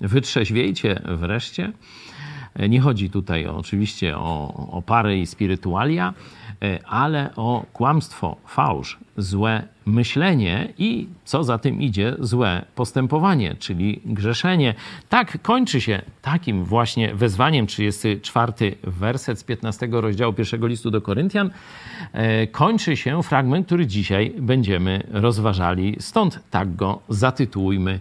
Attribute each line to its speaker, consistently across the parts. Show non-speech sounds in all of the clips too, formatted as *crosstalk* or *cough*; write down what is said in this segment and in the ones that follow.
Speaker 1: wytrzeźwiejcie wreszcie. Nie chodzi tutaj oczywiście o, o pary i spirytualia, E, ale o kłamstwo, fałsz, złe myślenie i co za tym idzie, złe postępowanie, czyli grzeszenie. Tak kończy się takim właśnie wezwaniem, 34 werset z 15 rozdziału pierwszego listu do Koryntian, e, kończy się fragment, który dzisiaj będziemy rozważali. Stąd tak go zatytułujmy.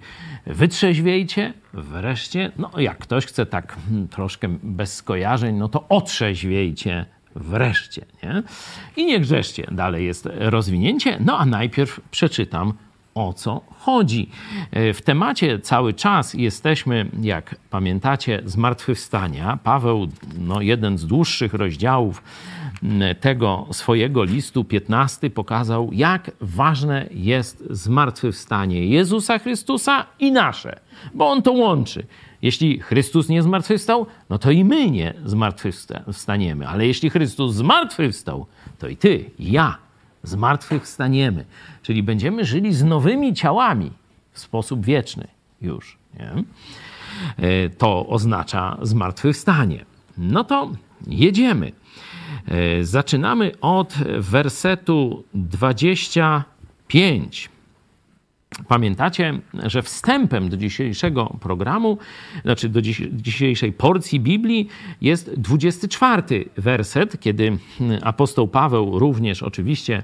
Speaker 1: Wytrzeźwiejcie wreszcie, no jak ktoś chce tak hmm, troszkę bez skojarzeń, no to otrzeźwiejcie wreszcie. Nie? I nie grzeszcie. Dalej jest rozwinięcie. No a najpierw przeczytam o co chodzi. E, w temacie cały czas jesteśmy, jak pamiętacie, zmartwychwstania. Paweł, no, jeden z dłuższych rozdziałów tego swojego listu, 15, pokazał, jak ważne jest zmartwychwstanie Jezusa Chrystusa i nasze, bo on to łączy. Jeśli Chrystus nie zmartwychwstał, no to i my nie zmartwychwstaniemy. Ale jeśli Chrystus zmartwychwstał, to i ty, i ja zmartwychwstaniemy. Czyli będziemy żyli z nowymi ciałami w sposób wieczny już. Nie? E, to oznacza zmartwychwstanie. No to jedziemy. E, zaczynamy od wersetu 25. Pamiętacie, że wstępem do dzisiejszego programu, znaczy do dzisiejszej porcji Biblii jest 24 werset, kiedy apostoł Paweł również oczywiście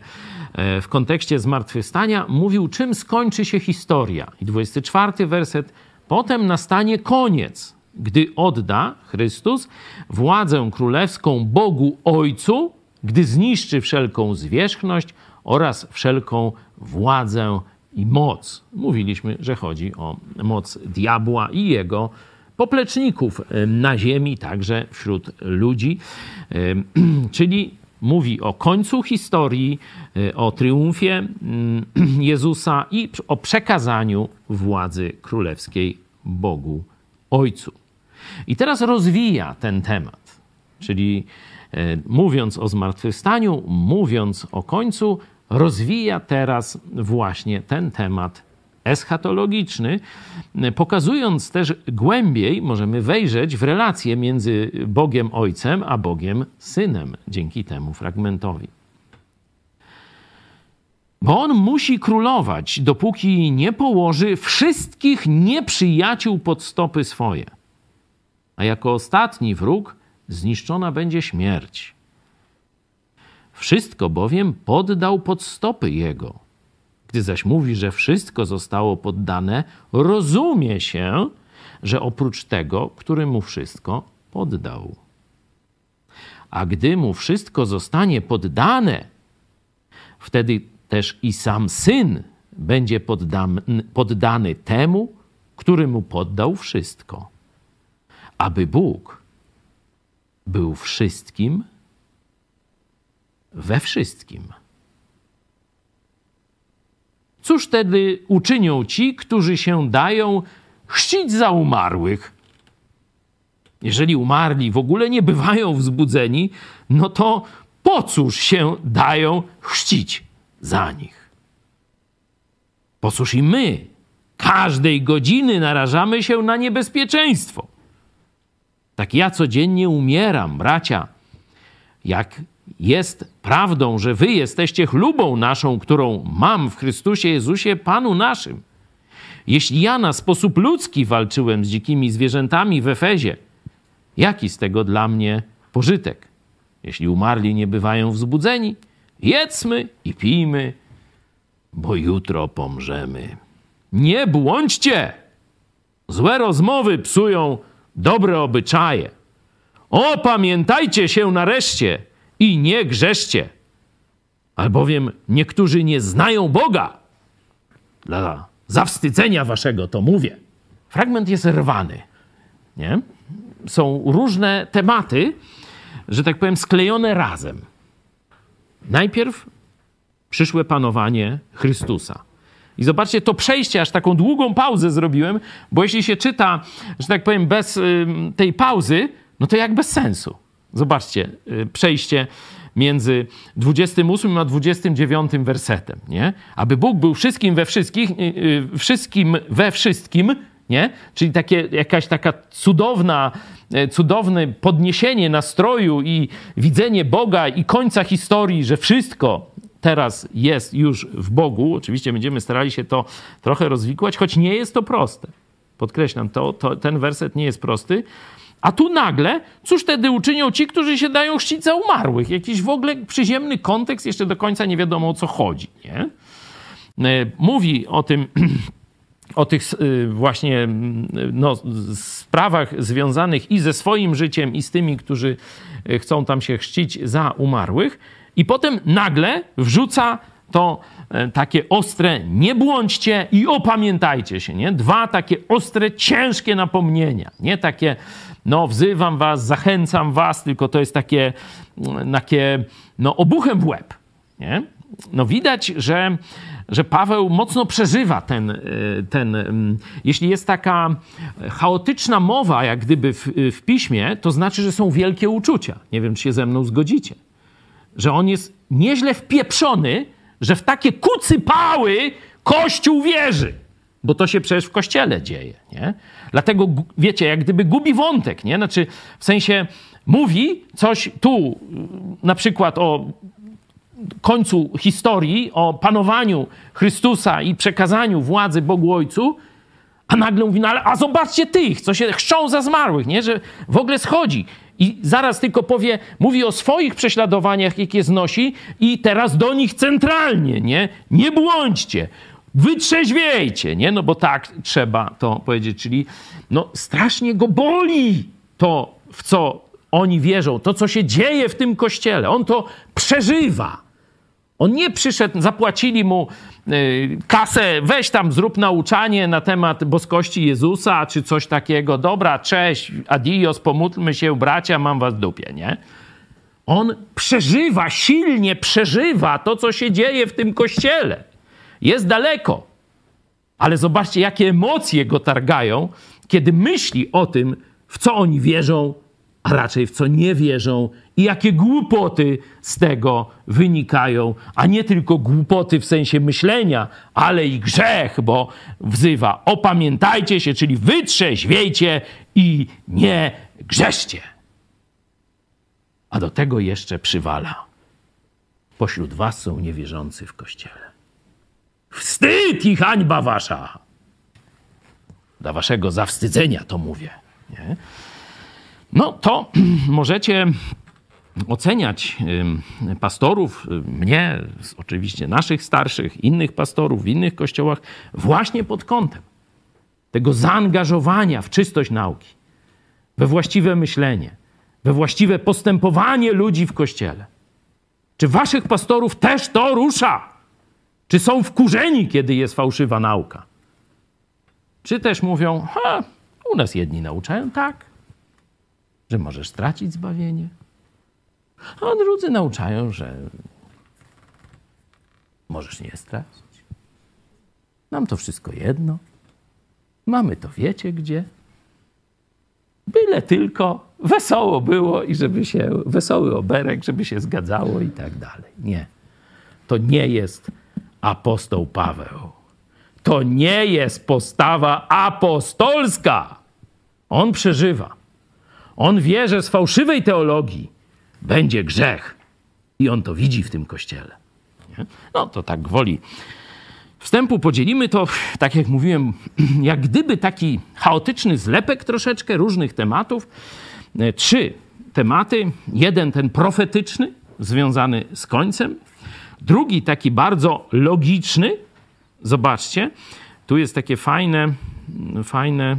Speaker 1: e, w kontekście zmartwychwstania mówił, czym skończy się historia. I 24 werset, potem nastanie koniec, gdy odda Chrystus władzę królewską Bogu Ojcu, gdy zniszczy wszelką zwierzchność oraz wszelką władzę i moc. Mówiliśmy, że chodzi o moc diabła i jego popleczników na ziemi, także wśród ludzi. *clears throat* Czyli mówi o końcu historii, e, o triumfie mm, *clears throat* Jezusa i o przekazaniu władzy królewskiej Bogu Ojcu. I teraz rozwija ten temat, czyli e, mówiąc o zmartwychwstaniu, mówiąc o końcu, rozwija teraz właśnie ten temat eschatologiczny, pokazując też głębiej, możemy wejrzeć w relację między Bogiem Ojcem a Bogiem Synem dzięki temu fragmentowi. Bo on musi królować, dopóki nie położy wszystkich nieprzyjaciół pod stopy swoje. A jako ostatni wróg zniszczona będzie śmierć. Wszystko bowiem poddał pod stopy jego. Gdy zaś mówi, że wszystko zostało poddane, rozumie się, że oprócz tego, który mu wszystko poddał. A gdy mu wszystko zostanie poddane, wtedy też i sam syn będzie poddany, poddany temu, który mu poddał wszystko. Aby Bóg był wszystkim we wszystkim. Cóż wtedy uczynią ci, którzy się dają chrzcić za umarłych? Jeżeli umarli w ogóle nie bywają wzbudzeni, no to po cóż się dają chrzcić za nich? Po cóż i my każdej godziny narażamy się na niebezpieczeństwo? Tak ja codziennie umieram, bracia, jak jest prawdą, że wy jesteście chlubą naszą, którą mam w Chrystusie Jezusie, Panu naszym. Jeśli ja na sposób ludzki walczyłem z dzikimi zwierzętami w Efezie, jaki z tego dla mnie pożytek? Jeśli umarli nie bywają wzbudzeni, jedzmy i pijmy, bo jutro pomrzemy. Nie błądźcie! Złe rozmowy psują dobre obyczaje. Opamiętajcie się nareszcie! I nie grzeszcie, albowiem niektórzy nie znają Boga. Dla zawstydzenia waszego to mówię. Fragment jest rwany. Nie? Są różne tematy, że tak powiem, sklejone razem. Najpierw przyszłe panowanie Chrystusa. I zobaczcie, to przejście, aż taką długą pauzę zrobiłem, bo jeśli się czyta, że tak powiem, bez y, tej pauzy, no to jak bez sensu. Zobaczcie, y, przejście między 28 a 29 wersetem, nie? Aby Bóg był wszystkim we wszystkich, y, y, wszystkim we wszystkim, nie? Czyli takie, jakaś taka cudowna, cudowne podniesienie nastroju i widzenie Boga i końca historii, że wszystko teraz jest już w Bogu. Oczywiście będziemy starali się to trochę rozwikłać, choć nie jest to proste. Podkreślam, to, to, ten werset nie jest prosty. A tu nagle, cóż wtedy uczynią ci, którzy się dają chrzcić za umarłych? Jakiś w ogóle przyziemny kontekst, jeszcze do końca nie wiadomo o co chodzi. Nie? E, mówi o tym, *clears throat* o tych e, właśnie no, sprawach związanych i ze swoim życiem, i z tymi, którzy e, chcą tam się chrzcić za umarłych. I potem nagle wrzuca to takie ostre nie błądźcie i opamiętajcie się, nie? Dwa takie ostre, ciężkie napomnienia, nie takie no wzywam was, zachęcam was, tylko to jest takie, takie no obuchem w łeb, nie? No widać, że, że Paweł mocno przeżywa ten, e, ten, jeśli jest taka chaotyczna mowa, jak gdyby w, w piśmie, to znaczy, że są wielkie uczucia. Nie wiem, czy się ze mną zgodzicie. Że on jest nieźle wpieprzony, że w takie kucypały Kościół wierzy. Bo to się przecież w kościele dzieje, nie? Dlatego, wiecie, jak gdyby gubi wątek, nie? Znaczy, w sensie mówi coś tu, na przykład o końcu historii, o panowaniu Chrystusa i przekazaniu władzy Bogu Ojcu, a nagle mówi, no ale a zobaczcie tych, co się chrzczą za zmarłych, nie? Że w ogóle schodzi. I zaraz tylko powie, mówi o swoich prześladowaniach, jakie znosi i teraz do nich centralnie, nie? Nie błądźcie wytrzeźwiejcie, nie? No bo tak trzeba to powiedzieć, czyli no strasznie go boli to, w co oni wierzą, to, co się dzieje w tym kościele. On to przeżywa. On nie przyszedł, zapłacili mu y, kasę, weź tam, zrób nauczanie na temat boskości Jezusa, czy coś takiego. Dobra, cześć, adios, pomódlmy się, bracia, mam was w dupie, nie? On przeżywa, silnie przeżywa to, co się dzieje w tym kościele. Jest daleko, ale zobaczcie, jakie emocje go targają, kiedy myśli o tym, w co oni wierzą, a raczej w co nie wierzą i jakie głupoty z tego wynikają, a nie tylko głupoty w sensie myślenia, ale i grzech, bo wzywa opamiętajcie się, czyli wytrzeźwiejcie i nie grzeszcie. A do tego jeszcze przywala. Pośród was są niewierzący w kościele. Wstyd i hańba wasza. Dla waszego zawstydzenia to mówię. Nie? No to *clears throat* możecie oceniać pastorów, mnie, oczywiście naszych starszych, innych pastorów w innych kościołach, właśnie pod kątem tego zaangażowania w czystość nauki, we właściwe myślenie, we właściwe postępowanie ludzi w kościele. Czy waszych pastorów też to rusza? Czy są wkurzeni, kiedy jest fałszywa nauka? Czy też mówią, ha, u nas jedni nauczają tak, że możesz stracić zbawienie, a drudzy nauczają, że możesz nie stracić. Nam to wszystko jedno. Mamy to wiecie gdzie. Byle tylko wesoło było i żeby się, wesoły oberek, żeby się zgadzało i tak dalej. Nie. To nie jest apostoł Paweł. To nie jest postawa apostolska. On przeżywa. On wie, że z fałszywej teologii będzie grzech. I on to widzi w tym kościele. Nie? No to tak woli wstępu podzielimy to, tak jak mówiłem, *clears throat* jak gdyby taki chaotyczny zlepek troszeczkę różnych tematów. E, trzy tematy. Jeden ten profetyczny, związany z końcem. Drugi taki bardzo logiczny. Zobaczcie, tu jest takie fajne, fajne,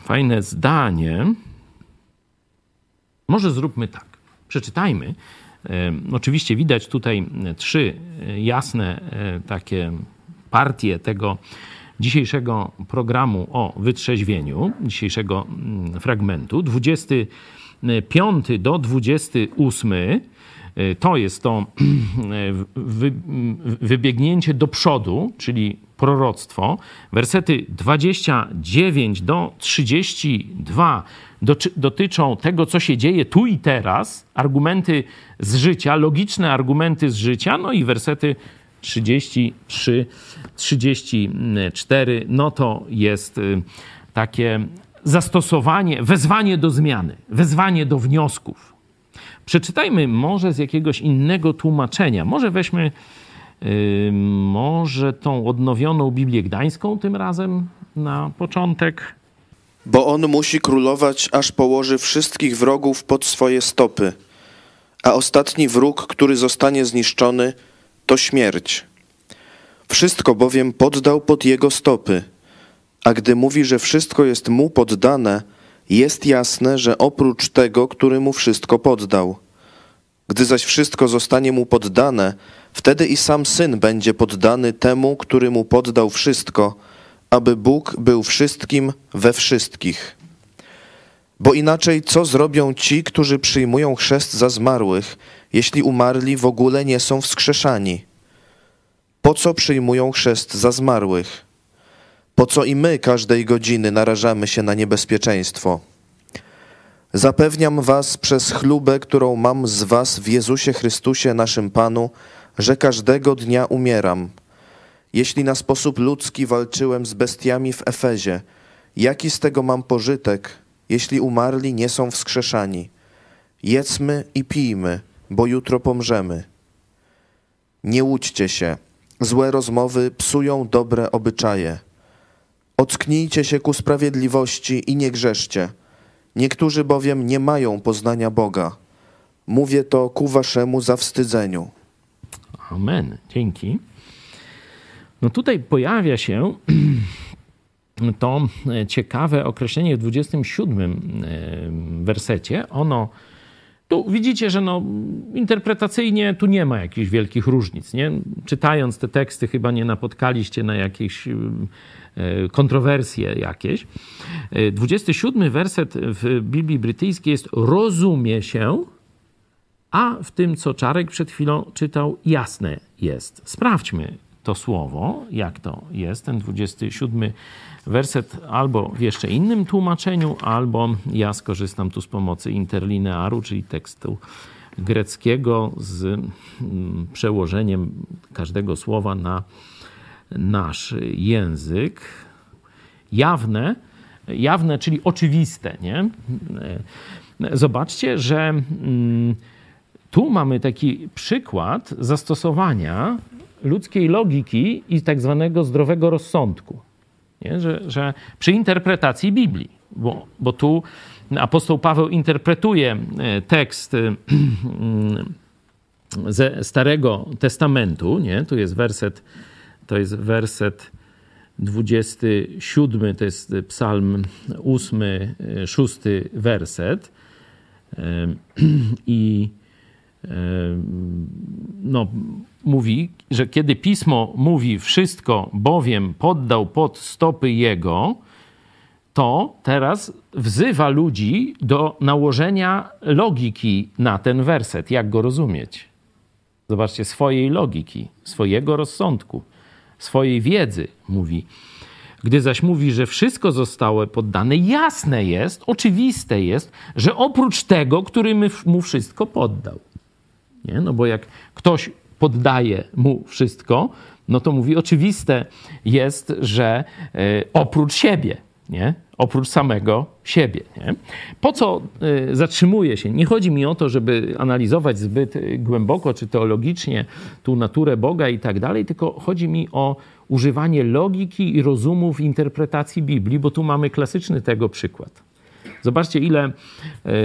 Speaker 1: fajne zdanie. Może zróbmy tak. Przeczytajmy. E, oczywiście widać tutaj trzy jasne e, takie partie tego dzisiejszego programu o wytrzeźwieniu, dzisiejszego mm, fragmentu. 25 do 28 Y, to jest to *clears throat* wy, wybiegnięcie do przodu, czyli proroctwo. Wersety 29 do 32 dotyczą tego, co się dzieje tu i teraz, argumenty z życia, logiczne argumenty z życia, no i wersety 33, 34, no to jest y, takie zastosowanie, wezwanie do zmiany, wezwanie do wniosków. Przeczytajmy może z jakiegoś innego tłumaczenia. Może weźmy może tą odnowioną Biblię Gdańską tym razem na początek.
Speaker 2: Bo on musi królować, aż położy wszystkich wrogów pod swoje stopy. A ostatni wróg, który zostanie zniszczony, to śmierć. Wszystko bowiem poddał pod jego stopy. A gdy mówi, że wszystko jest mu poddane, jest jasne, że oprócz tego, który mu wszystko poddał. Gdy zaś wszystko zostanie mu poddane, wtedy i sam syn będzie poddany temu, który mu poddał wszystko, aby Bóg był wszystkim we wszystkich. Bo inaczej co zrobią ci, którzy przyjmują chrzest za zmarłych, jeśli umarli w ogóle nie są wskrzeszani? Po co przyjmują chrzest za zmarłych? Po co i my każdej godziny narażamy się na niebezpieczeństwo? Zapewniam was przez chlubę, którą mam z was w Jezusie Chrystusie naszym Panu, że każdego dnia umieram. Jeśli na sposób ludzki walczyłem z bestiami w Efezie, jaki z tego mam pożytek, jeśli umarli nie są wskrzeszani? Jedzmy i pijmy, bo jutro pomrzemy. Nie łudźcie się, złe rozmowy psują dobre obyczaje. Ocknijcie się ku sprawiedliwości i nie grzeszcie. Niektórzy bowiem nie mają poznania Boga. Mówię to ku waszemu zawstydzeniu.
Speaker 1: Amen. Dzięki. No tutaj pojawia się *clears throat* to ciekawe określenie w 27 e, wersecie. Ono widzicie, że no, interpretacyjnie tu nie ma jakichś wielkich różnic. Nie? Czytając te teksty, chyba nie napotkaliście na jakieś E, kontrowersje jakieś. 27 e, werset w Biblii brytyjskiej jest rozumie się, a w tym, co Czarek przed chwilą czytał, jasne jest. Sprawdźmy to słowo, jak to jest, ten 27 werset, albo w jeszcze innym tłumaczeniu, albo ja skorzystam tu z pomocy interlinearu, czyli tekstu greckiego z mm, przełożeniem każdego słowa na nasz język. Jawne, jawne, czyli oczywiste, nie? Zobaczcie, że mm, tu mamy taki przykład zastosowania ludzkiej logiki i tak zwanego zdrowego rozsądku. Nie? Że, że przy interpretacji Biblii, bo, bo tu apostoł Paweł interpretuje e, tekst e, *clears throat* ze Starego Testamentu, nie? tu jest werset to jest werset 27, to jest psalm 8, 6 werset. *clears throat* I no, mówi, że kiedy pismo mówi wszystko, bowiem poddał pod stopy jego, to teraz wzywa ludzi do nałożenia logiki na ten werset. Jak go rozumieć? Zobaczcie, swojej logiki, swojego rozsądku swojej wiedzy, mówi. Gdy zaś mówi, że wszystko zostało poddane, jasne jest, oczywiste jest, że oprócz tego, który mu wszystko poddał. Nie? No bo jak ktoś poddaje mu wszystko, no to mówi, oczywiste jest, że y, oprócz siebie, nie? oprócz samego siebie. Nie? Po co y, zatrzymuje się? Nie chodzi mi o to, żeby analizować zbyt głęboko czy teologicznie tu naturę Boga i tak dalej, tylko chodzi mi o używanie logiki i rozumu w interpretacji Biblii, bo tu mamy klasyczny tego przykład. Zobaczcie, ile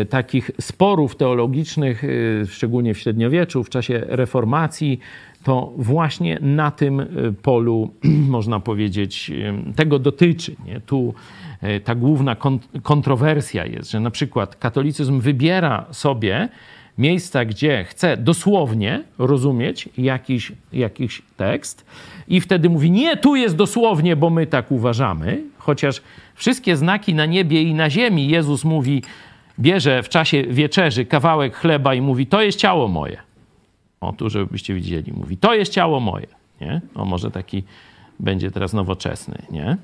Speaker 1: y, takich sporów teologicznych, y, szczególnie w średniowieczu, w czasie reformacji, to właśnie na tym polu, *clears throat* można powiedzieć, tego dotyczy. Nie? Tu E, ta główna kontrowersja jest, że na przykład katolicyzm wybiera sobie miejsca, gdzie chce dosłownie rozumieć jakiś, jakiś tekst i wtedy mówi, nie, tu jest dosłownie, bo my tak uważamy, chociaż wszystkie znaki na niebie i na ziemi Jezus mówi, bierze w czasie wieczerzy kawałek chleba i mówi, to jest ciało moje. O, tu żebyście widzieli, mówi, to jest ciało moje. Nie? O, może taki będzie teraz nowoczesny, nie?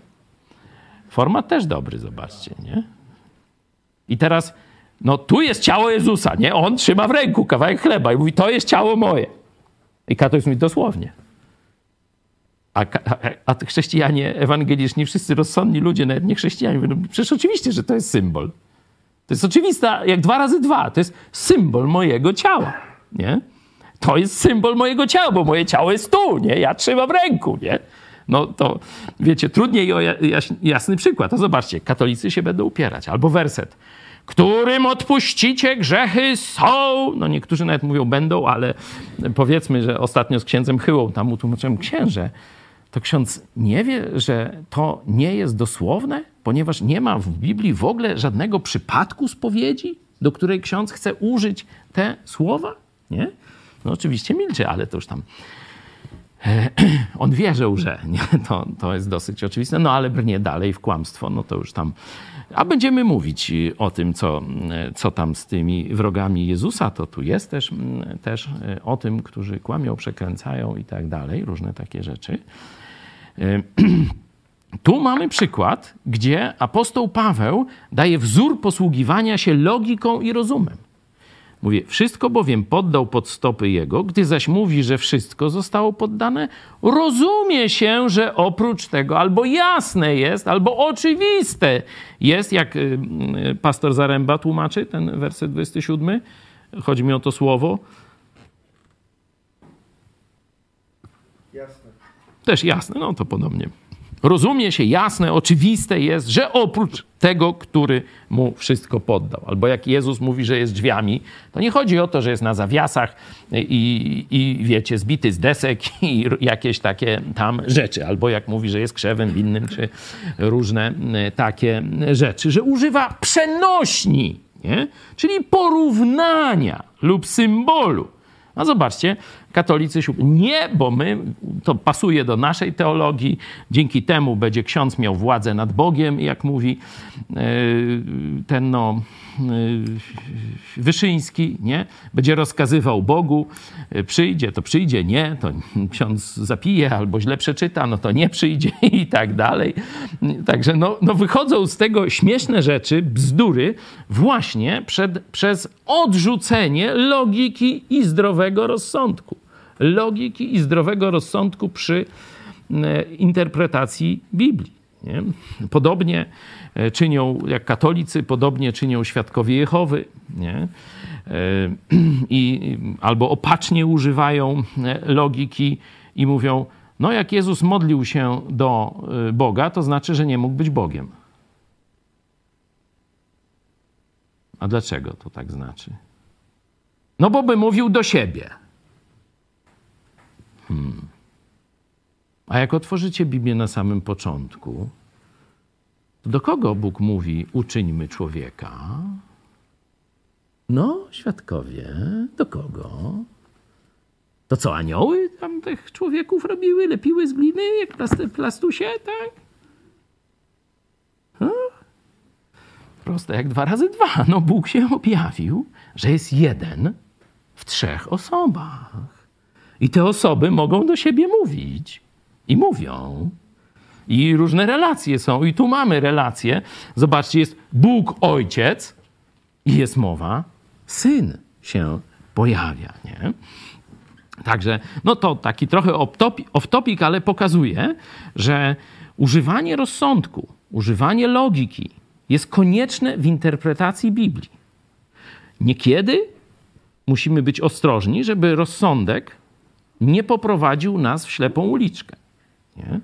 Speaker 1: Format też dobry, zobaczcie, nie? I teraz, no tu jest ciało Jezusa, nie? On trzyma w ręku kawałek chleba i mówi, to jest ciało moje. I katolik mówi dosłownie. A, a, a chrześcijanie ewangeliczni, wszyscy rozsądni ludzie, nawet nie chrześcijanie, mówią, przecież oczywiście, że to jest symbol. To jest oczywista, jak dwa razy dwa. To jest symbol mojego ciała, nie? To jest symbol mojego ciała, bo moje ciało jest tu, nie? Ja trzymam w ręku, nie? No to, wiecie, trudniej o jasny przykład. To zobaczcie, katolicy się będą upierać. Albo werset. Którym odpuścicie grzechy są. No niektórzy nawet mówią będą, ale powiedzmy, że ostatnio z księdzem Chyłą tam utłumaczyłem księże. To ksiądz nie wie, że to nie jest dosłowne, ponieważ nie ma w Biblii w ogóle żadnego przypadku spowiedzi, do której ksiądz chce użyć te słowa? Nie? No oczywiście milczy, ale to już tam *clears throat* on wierzył, że nie, to, to jest dosyć oczywiste, no ale brnie dalej w kłamstwo, no to już tam. A będziemy mówić o tym, co, co tam z tymi wrogami Jezusa, to tu jest też, też o tym, którzy kłamią, przekręcają i tak dalej, różne takie rzeczy. *clears throat* Tu mamy przykład, gdzie apostoł Paweł daje wzór posługiwania się logiką i rozumem. Mówię, wszystko bowiem poddał pod stopy jego, gdy zaś mówi, że wszystko zostało poddane, rozumie się, że oprócz tego albo jasne jest, albo oczywiste jest, jak y, pastor Zaręba tłumaczy ten werset 27, chodzi mi o to słowo. Też jasne, no to podobnie rozumie się, jasne, oczywiste jest, że oprócz tego, który mu wszystko poddał. Albo jak Jezus mówi, że jest drzwiami, to nie chodzi o to, że jest na zawiasach i, i wiecie, zbity z desek *laughs* i jakieś takie tam rzeczy. Albo jak mówi, że jest krzewem winnym, czy różne e, takie rzeczy. Że używa przenośni, nie? czyli porównania lub symbolu. A zobaczcie, katolicy się... Nie, bo my, to pasuje do naszej teologii, dzięki temu będzie ksiądz miał władzę nad Bogiem, jak mówi e, ten no, e, Wyszyński, nie? Będzie rozkazywał Bogu, e, przyjdzie, to przyjdzie, nie, to ksiądz zapije albo źle przeczyta, no to nie przyjdzie *laughs* i tak dalej. Także no, no wychodzą z tego śmieszne rzeczy, bzdury, właśnie przed, przez odrzucenie logiki i zdrowego rozsądku logiki i zdrowego rozsądku przy e, interpretacji Biblii. Nie? Podobnie e, czynią, jak katolicy, podobnie czynią świadkowie Jehowy. Nie? E, I, albo opacznie używają logiki i mówią, no jak Jezus modlił się do Boga, to znaczy, że nie mógł być Bogiem. A dlaczego to tak znaczy? No bo by mówił do siebie. Hmm. A jak otworzycie Biblię na samym początku, to do kogo Bóg mówi: uczyńmy człowieka? No, świadkowie, do kogo? To co, anioły tam tych człowieków robiły, lepiły z gliny, jak plastusie, tak? No? Proste jak dwa razy dwa. No, Bóg się objawił, że jest jeden w trzech osobach. I te osoby mogą do siebie mówić. I mówią. I różne relacje są. I tu mamy relacje. Zobaczcie, jest Bóg Ojciec i jest mowa, Syn się pojawia. Nie? Także, no to taki trochę off-topic, ale pokazuje, że używanie rozsądku, używanie logiki jest konieczne w interpretacji Biblii. Niekiedy musimy być ostrożni, żeby rozsądek nie poprowadził nas w ślepą uliczkę. Nie?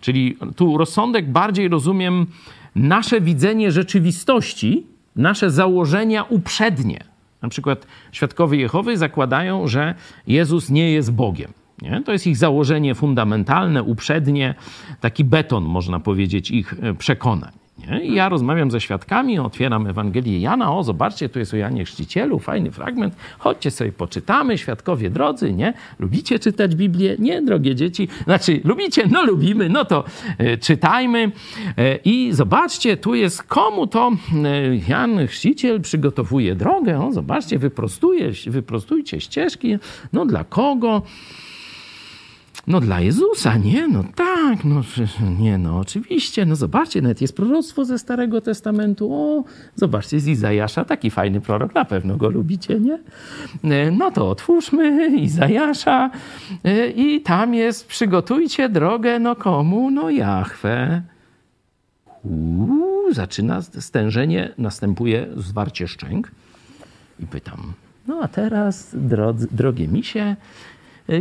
Speaker 1: Czyli tu rozsądek bardziej rozumiem nasze widzenie rzeczywistości, nasze założenia uprzednie. Na przykład świadkowie Jehowy zakładają, że Jezus nie jest Bogiem. Nie? To jest ich założenie fundamentalne, uprzednie, taki beton, można powiedzieć, ich e, przekonań. Nie? I ja rozmawiam ze świadkami, otwieram Ewangelię Jana, o zobaczcie, tu jest o Janie Chrzcicielu, fajny fragment, chodźcie sobie poczytamy, świadkowie drodzy, nie? Lubicie czytać Biblię? Nie, drogie dzieci? Znaczy, lubicie? No lubimy, no to e, czytajmy e, i zobaczcie, tu jest komu to e, Jan Chrzciciel przygotowuje drogę, o zobaczcie, wyprostuje, wyprostujcie ścieżki, no dla kogo? No dla Jezusa, nie? No tak, no nie, no oczywiście. No zobaczcie, nawet jest proroctwo ze Starego Testamentu. O, zobaczcie, z Izajasza, taki fajny prorok, na pewno go lubicie, nie? E, no to otwórzmy Izajasza e, i tam jest, przygotujcie drogę, no komu? No Jachwę. Uuu, zaczyna stężenie, następuje zwarcie szczęk i pytam, no a teraz, drodzy, drogie misie,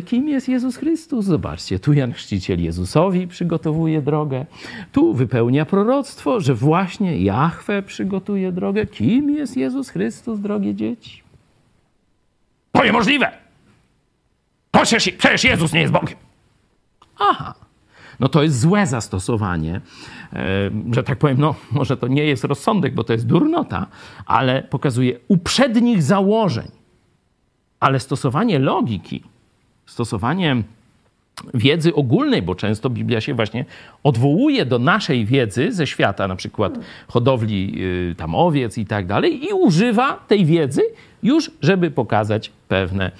Speaker 1: kim jest Jezus Chrystus. Zobaczcie, tu Jan Chrzciciel Jezusowi przygotowuje drogę, tu wypełnia proroctwo, że właśnie Jahwe przygotuje drogę. Kim jest Jezus Chrystus, drogie dzieci? To niemożliwe! Przecież, przecież Jezus nie jest Bogiem. Aha, no to jest złe zastosowanie, e, że tak powiem, no może to nie jest rozsądek, bo to jest durnota, ale pokazuje uprzednich założeń. Ale stosowanie logiki stosowanie wiedzy ogólnej, bo często Biblia się właśnie odwołuje do naszej wiedzy ze świata, na przykład hodowli y, tam owiec i tak dalej, i używa tej wiedzy już, żeby pokazać pewne,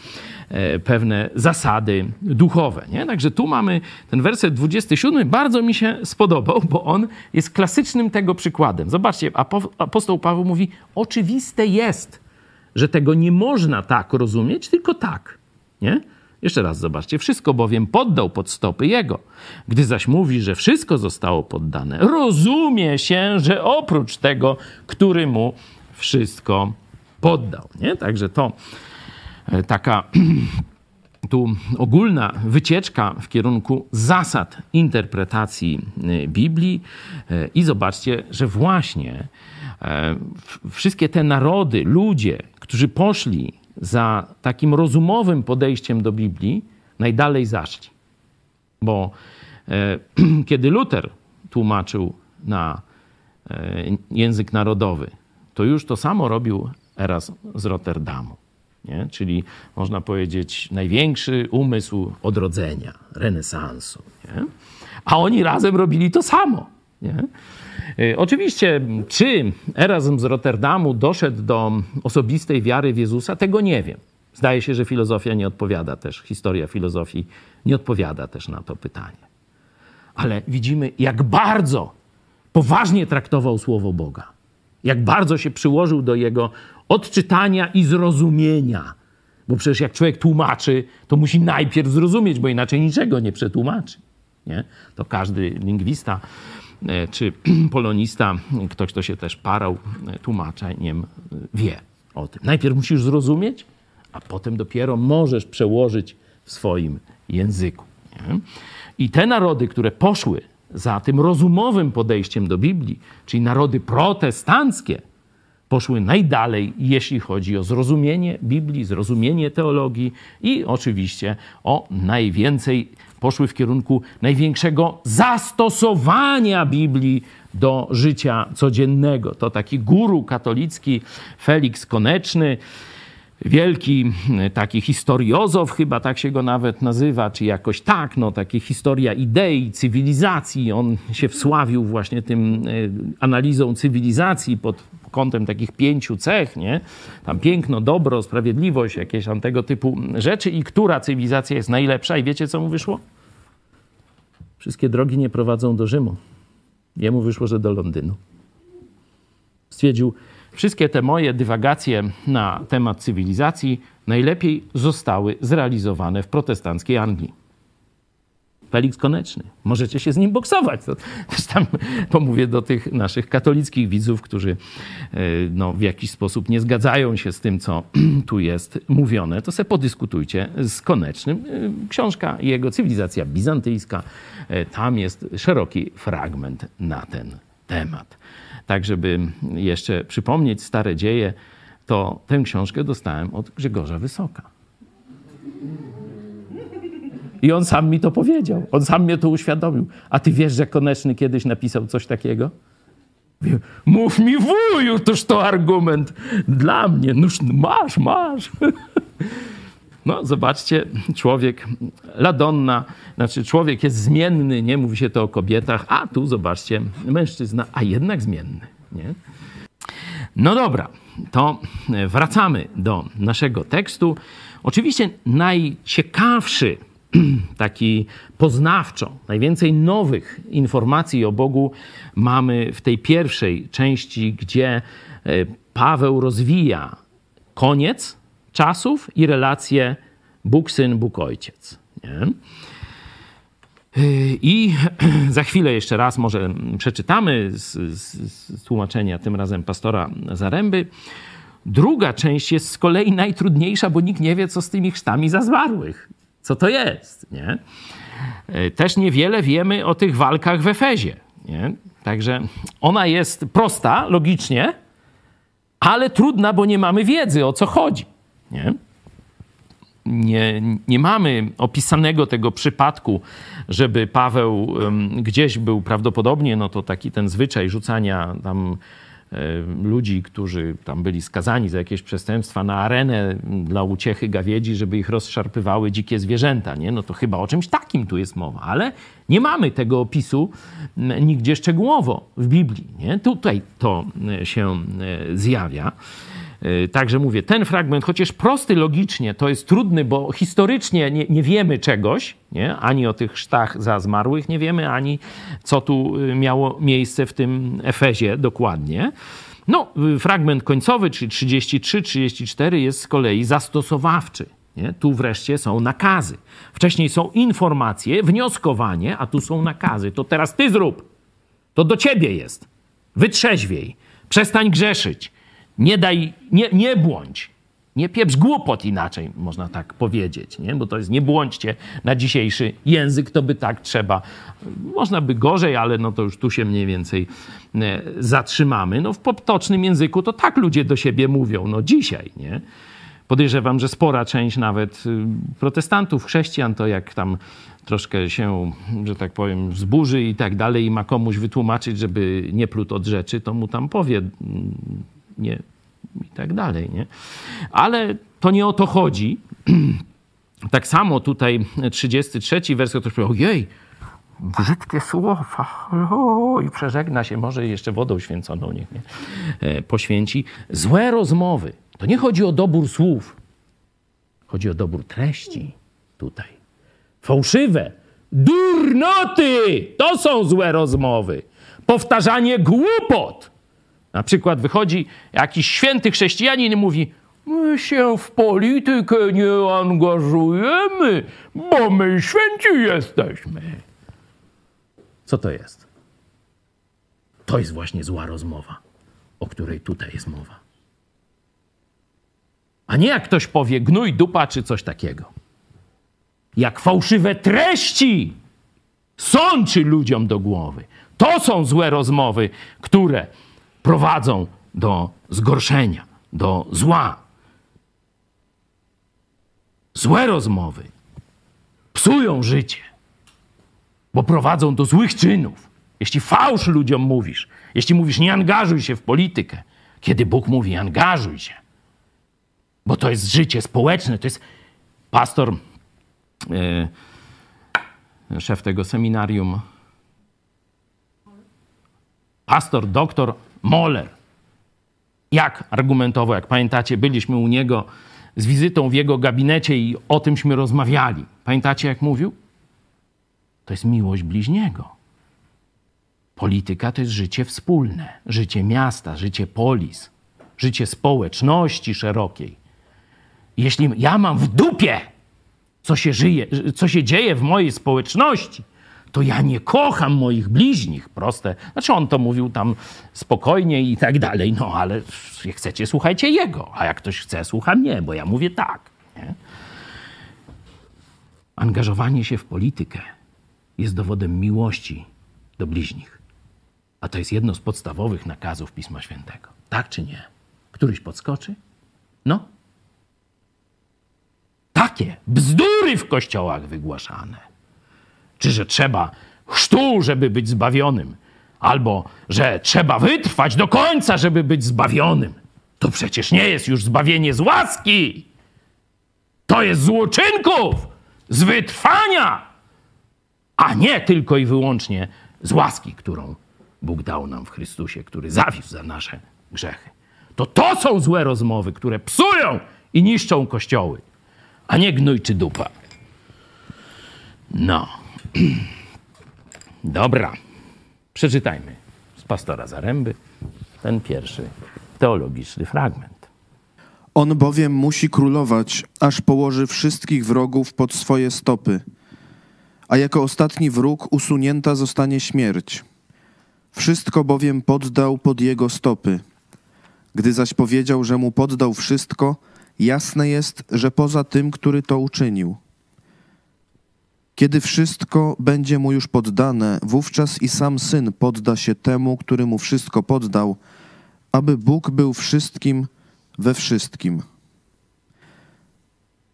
Speaker 1: e, pewne zasady duchowe. Nie? Także tu mamy ten werset 27, bardzo mi się spodobał, bo on jest klasycznym tego przykładem. Zobaczcie, apostoł Paweł mówi, oczywiste jest, że tego nie można tak rozumieć, tylko tak. Nie? Jeszcze raz zobaczcie, wszystko bowiem poddał pod stopy jego. Gdy zaś mówi, że wszystko zostało poddane, rozumie się, że oprócz tego, który mu wszystko poddał. Nie? Także to e, taka *clears throat* tu ogólna wycieczka w kierunku zasad interpretacji e, Biblii. E, I zobaczcie, że właśnie wszystkie te narody, ludzie, którzy poszli za takim rozumowym podejściem do Biblii najdalej zaszli. Bo e, *clears throat* kiedy Luther tłumaczył na e, język narodowy, to już to samo robił Eras z Rotterdamu. Nie? Czyli można powiedzieć największy umysł odrodzenia, renesansu. Nie? A oni razem robili to samo. Nie? E, oczywiście, czy Erasm z Rotterdamu doszedł do osobistej wiary w Jezusa, tego nie wiem. Zdaje się, że filozofia nie odpowiada też, historia filozofii nie odpowiada też na to pytanie. Ale widzimy, jak bardzo poważnie traktował Słowo Boga. Jak bardzo się przyłożył do jego odczytania i zrozumienia. Bo przecież jak człowiek tłumaczy, to musi najpierw zrozumieć, bo inaczej niczego nie przetłumaczy. Nie? To każdy lingwista czy *clears throat* polonista, ktoś, kto się też parał e, tłumaczeniem, e, wie o tym. Najpierw musisz zrozumieć, a potem dopiero możesz przełożyć w swoim języku. Nie? I te narody, które poszły za tym rozumowym podejściem do Biblii, czyli narody protestanckie, poszły najdalej, jeśli chodzi o zrozumienie Biblii, zrozumienie teologii i oczywiście o najwięcej poszły w kierunku największego zastosowania Biblii do życia codziennego. To taki guru katolicki Felix Koneczny, wielki taki historiozow, chyba tak się go nawet nazywa, czy jakoś tak, no takie historia idei, cywilizacji. On się wsławił właśnie tym e, analizą cywilizacji pod kątem takich pięciu cech, nie? Tam piękno, dobro, sprawiedliwość, jakieś tam tego typu rzeczy i która cywilizacja jest najlepsza i wiecie, co mu wyszło? Wszystkie drogi nie prowadzą do Rzymu. Jemu wyszło, że do Londynu. Stwierdził, wszystkie te moje dywagacje na temat cywilizacji najlepiej zostały zrealizowane w protestanckiej Anglii. Felix Koneczny. Możecie się z nim boksować. To też tam pomówię do tych naszych katolickich widzów, którzy e, no, w jakiś sposób nie zgadzają się z tym, co *clears throat* tu jest mówione. To se podyskutujcie z Konecznym. E, książka jego Cywilizacja Bizantyjska. E, tam jest szeroki fragment na ten temat. Tak, żeby jeszcze przypomnieć stare dzieje, to tę książkę dostałem od Grzegorza Wysoka. I on sam mi to powiedział. On sam mnie to uświadomił. A ty wiesz, że Koneczny kiedyś napisał coś takiego? Mów mi wuju, toż to argument dla mnie. Noż masz, masz. *laughs* No, zobaczcie, człowiek, ladonna, znaczy człowiek jest zmienny, nie mówi się to o kobietach, a tu zobaczcie, mężczyzna, a jednak zmienny, nie? No dobra, to wracamy do naszego tekstu. Oczywiście najciekawszy *clears throat* taki poznawczo. Najwięcej nowych informacji o Bogu mamy w tej pierwszej części, gdzie e, Paweł rozwija koniec czasów i relacje Bóg Syn, Bóg Ojciec. Nie? I *clears throat* za chwilę jeszcze raz może przeczytamy z, z, z, tłumaczenia, tym razem pastora Zaręby. Druga część jest z kolei najtrudniejsza, bo nikt nie wie, co z tymi chrztami za zmarłych. Co to jest, nie? Też niewiele wiemy o tych walkach w Efezie, nie? Także ona jest prosta logicznie, ale trudna, bo nie mamy wiedzy, o co chodzi, nie? nie, nie mamy opisanego tego przypadku, żeby Paweł um, gdzieś był prawdopodobnie, no to taki ten zwyczaj rzucania tam ludzi, którzy tam byli skazani za jakieś przestępstwa na arenę dla uciechy gawiedzi, żeby ich rozszarpywały dzikie zwierzęta, nie? No to chyba o czymś takim tu jest mowa, ale nie mamy tego opisu nigdzie szczegółowo w Biblii, nie? Tutaj to się zjawia. Y, także mówię, ten fragment, chociaż prosty logicznie, to jest trudny, bo historycznie nie, nie wiemy czegoś, nie? ani o tych sztach za zmarłych nie wiemy, ani co tu y, miało miejsce w tym Efezie dokładnie. No, y, fragment końcowy, czyli 33-34 jest z kolei zastosowawczy. Nie? Tu wreszcie są nakazy. Wcześniej są informacje, wnioskowanie, a tu są nakazy. To teraz ty zrób. To do ciebie jest. Wytrzeźwiej. Przestań grzeszyć nie daj, nie, nie błądź. Nie pieprz głupot inaczej, można tak powiedzieć, nie? bo to jest nie błądźcie na dzisiejszy język, to by tak trzeba. Można by gorzej, ale no to już tu się mniej więcej e, zatrzymamy. No w potocznym języku to tak ludzie do siebie mówią, no dzisiaj, nie? Podejrzewam, że spora część nawet y, protestantów, chrześcijan, to jak tam troszkę się, że tak powiem, wzburzy i tak dalej i ma komuś wytłumaczyć, żeby nie plótł od rzeczy, to mu tam powie mm, nie i tak dalej, nie? Ale to nie o to chodzi. *clears throat* tak samo tutaj 33 werset ktoś powie, ojej, brzydkie słowa, i przeżegna się, może jeszcze wodą święconą niech mnie e, poświęci. Złe rozmowy. To nie chodzi o dobór słów, chodzi o dobór treści tutaj. Fałszywe, durnoty, to są złe rozmowy. Powtarzanie głupot. Na przykład wychodzi jakiś święty chrześcijanin i mówi: My się w politykę nie angażujemy, bo my święci jesteśmy. Co to jest? To jest właśnie zła rozmowa, o której tutaj jest mowa. A nie jak ktoś powie gnój, dupa czy coś takiego. Jak fałszywe treści sączy ludziom do głowy. To są złe rozmowy, które prowadzą do zgorszenia, do zła. Złe rozmowy psują życie, bo prowadzą do złych czynów. Jeśli fałsz ludziom mówisz, jeśli mówisz nie angażuj się w politykę, kiedy Bóg mówi angażuj się, bo to jest życie społeczne, to jest pastor, yy, szef tego seminarium, pastor, doktor Moller. Jak argumentował? Jak pamiętacie, byliśmy u niego z wizytą w jego gabinecie i o tymśmy rozmawiali. Pamiętacie, jak mówił? To jest miłość bliźniego. Polityka to jest życie wspólne, życie miasta, życie polis, życie społeczności szerokiej. Jeśli ja mam w dupie, co się, żyje, co się dzieje w mojej społeczności, to ja nie kocham moich bliźnich. Proste. Znaczy on to mówił tam spokojnie i tak dalej. No ale chcecie, słuchajcie jego. A jak ktoś chce, słucha mnie, bo ja mówię tak. Nie? Angażowanie się w politykę jest dowodem miłości do bliźnich. A to jest jedno z podstawowych nakazów Pisma Świętego. Tak czy nie? Któryś podskoczy? No. Takie bzdury w kościołach wygłaszane czy że trzeba chrztu, żeby być zbawionym, albo że trzeba wytrwać do końca, żeby być zbawionym. To przecież nie jest już zbawienie z łaski. To jest z uczynków, z wytrwania, a nie tylko i wyłącznie z łaski, którą Bóg dał nam w Chrystusie, który zawisł za nasze grzechy. To to są złe rozmowy, które psują i niszczą kościoły, a nie gnój czy dupa. No. *clears throat* Dobra. Przeczytajmy z pastora Zaręby ten pierwszy teologiczny fragment.
Speaker 2: On bowiem musi królować, aż położy wszystkich wrogów pod swoje stopy. A jako ostatni wróg usunięta zostanie śmierć. Wszystko bowiem poddał pod jego stopy. Gdy zaś powiedział, że mu poddał wszystko, jasne jest, że poza tym, który to uczynił. Kiedy wszystko będzie mu już poddane, wówczas i sam syn podda się temu, który mu wszystko poddał, aby Bóg był wszystkim we wszystkim.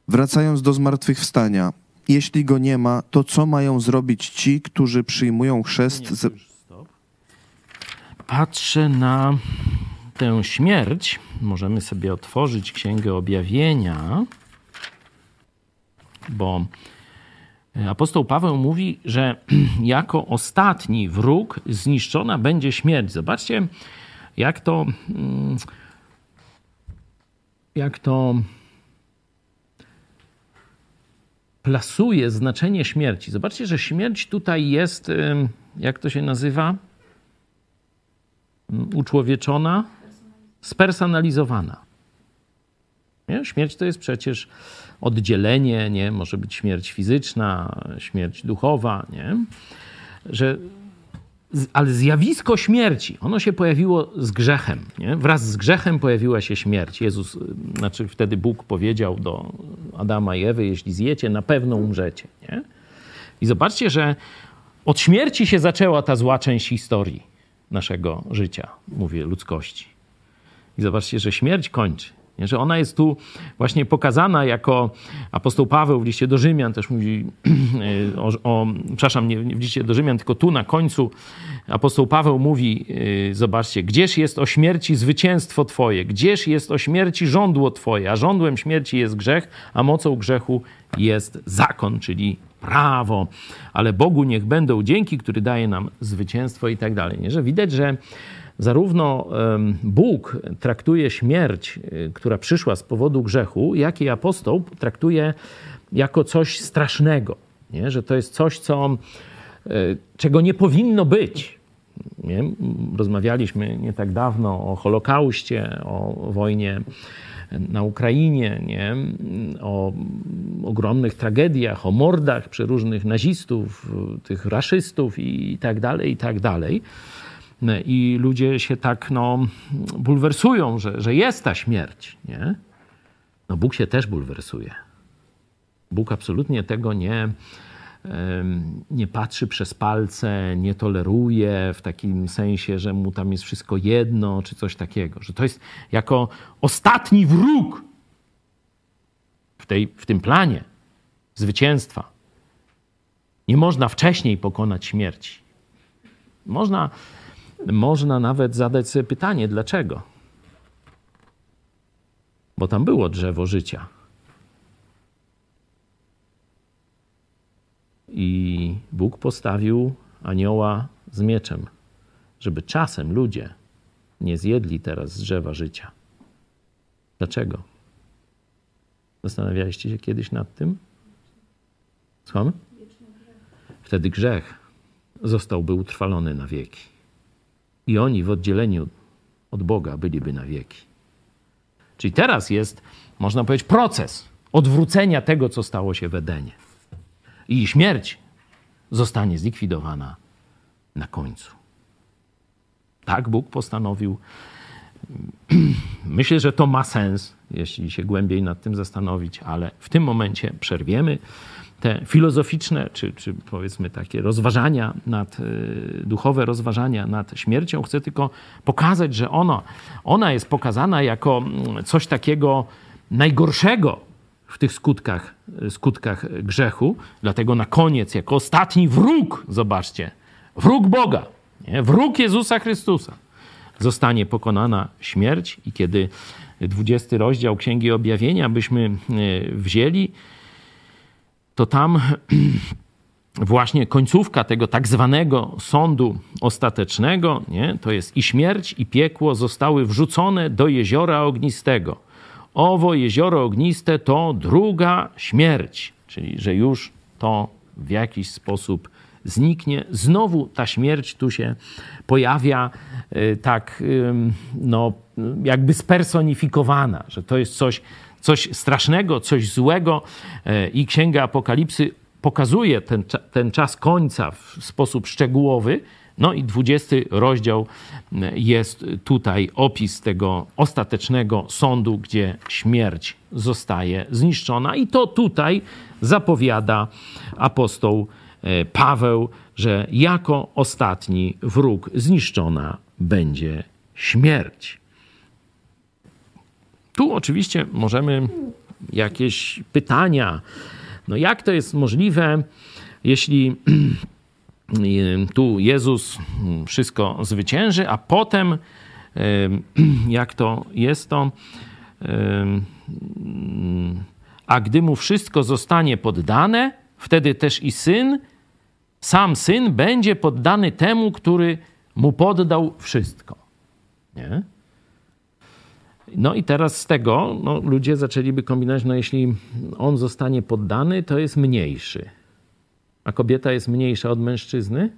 Speaker 2: Wracając do zmartwychwstania, jeśli go nie ma, to co mają zrobić ci, którzy przyjmują chrzest? Z...
Speaker 1: Patrzę na tę śmierć. Możemy sobie otworzyć Księgę Objawienia, bo apostoł Paweł mówi, że *clears throat* jako ostatni wróg zniszczona będzie śmierć. Zobaczcie, jak to. Mm, jak to plasuje znaczenie śmierci. Zobaczcie, że śmierć tutaj jest, jak to się nazywa? Mm, uczłowieczona, spersonalizowana. Nie? Śmierć to jest przecież oddzielenie, nie? może być śmierć fizyczna, śmierć duchowa, nie? że ale zjawisko śmierci, ono się pojawiło z grzechem. Nie? Wraz z grzechem pojawiła się śmierć. Jezus, znaczy wtedy Bóg powiedział do Adama i Ewy, jeśli zjecie, na pewno umrzecie. Nie? I zobaczcie, że od śmierci się zaczęła ta zła część historii naszego życia, mówię, ludzkości. I zobaczcie, że śmierć kończy. Nie? Że ona jest tu właśnie pokazana jako apostoł Paweł w liście do Rzymian też mówi *clears throat* o, o przepraszam, nie, w liście do Rzymian, tylko tu na końcu apostoł Paweł mówi, yy, zobaczcie, gdzież jest o śmierci zwycięstwo Twoje, gdzież jest o śmierci żądło Twoje, a żądłem śmierci jest grzech, a mocą grzechu jest zakon, czyli prawo, ale Bogu niech będą dzięki, który daje nam zwycięstwo i tak dalej. Nie? Że widać, że zarówno Bóg traktuje śmierć, y, która przyszła z powodu grzechu, jak i apostoł traktuje jako coś strasznego, nie? że to jest coś, co, y, czego nie powinno być. Nie? Rozmawialiśmy nie tak dawno o Holokauście, o wojnie na Ukrainie, nie? o ogromnych tragediach, o mordach przeróżnych nazistów, tych raszystów i tak dalej, i tak dalej. I ludzie się tak no, bulwersują, że, że jest ta śmierć. Nie? No Bóg się też bulwersuje. Bóg absolutnie tego nie, nie patrzy przez palce, nie toleruje w takim sensie, że mu tam jest wszystko jedno, czy coś takiego. Że to jest jako ostatni wróg w, tej, w tym planie zwycięstwa. Nie można wcześniej pokonać śmierci. Można można nawet zadać sobie pytanie, dlaczego? Bo tam było drzewo życia. I Bóg postawił anioła z mieczem, żeby czasem ludzie nie zjedli teraz z drzewa życia. Dlaczego? Zastanawialiście się kiedyś nad tym? Słuchamy? Wtedy grzech zostałby utrwalony na wieki i oni w oddzieleniu od Boga byliby na wieki. Czyli teraz jest, można powiedzieć, proces odwrócenia tego, co stało się w Edenie. I śmierć zostanie zlikwidowana na końcu. Tak Bóg postanowił. *clears throat* Myślę, że to ma sens, jeśli się głębiej nad tym zastanowić, ale w tym momencie przerwiemy te filozoficzne, czy, czy powiedzmy takie rozważania nad, y, duchowe rozważania nad śmiercią. Chcę tylko pokazać, że ona, ona jest pokazana jako mm, coś takiego najgorszego w tych skutkach, y, skutkach grzechu. Dlatego na koniec, jako ostatni wróg, zobaczcie, wróg Boga, nie? wróg Jezusa Chrystusa, zostanie pokonana śmierć. I kiedy 20 rozdział Księgi Objawienia byśmy y, wzięli, to tam *clears throat* właśnie końcówka tego tak zwanego sądu ostatecznego, nie, to jest i śmierć, i piekło zostały wrzucone do jeziora ognistego. Owo jezioro ogniste to druga śmierć, czyli że już to w jakiś sposób zniknie. Znowu ta śmierć tu się pojawia y, tak, no, jakby spersonifikowana, że to jest coś, coś strasznego, coś złego y, i Księga Apokalipsy pokazuje ten, ten czas końca w sposób szczegółowy. No i 20 rozdział y, jest tutaj opis tego ostatecznego sądu, gdzie śmierć zostaje zniszczona. I to tutaj zapowiada apostoł E, Paweł, że jako ostatni wróg zniszczona będzie śmierć. Tu oczywiście możemy jakieś pytania. No jak to jest możliwe, jeśli *clears throat* tu Jezus wszystko zwycięży, a potem *clears throat* jak to jest to, a gdy mu wszystko zostanie poddane, wtedy też i syn sam syn będzie poddany temu, który mu poddał wszystko. Nie? No i teraz z tego no, ludzie zaczęliby kombinować, no jeśli on zostanie poddany, to jest mniejszy. A kobieta jest mniejsza od mężczyzny?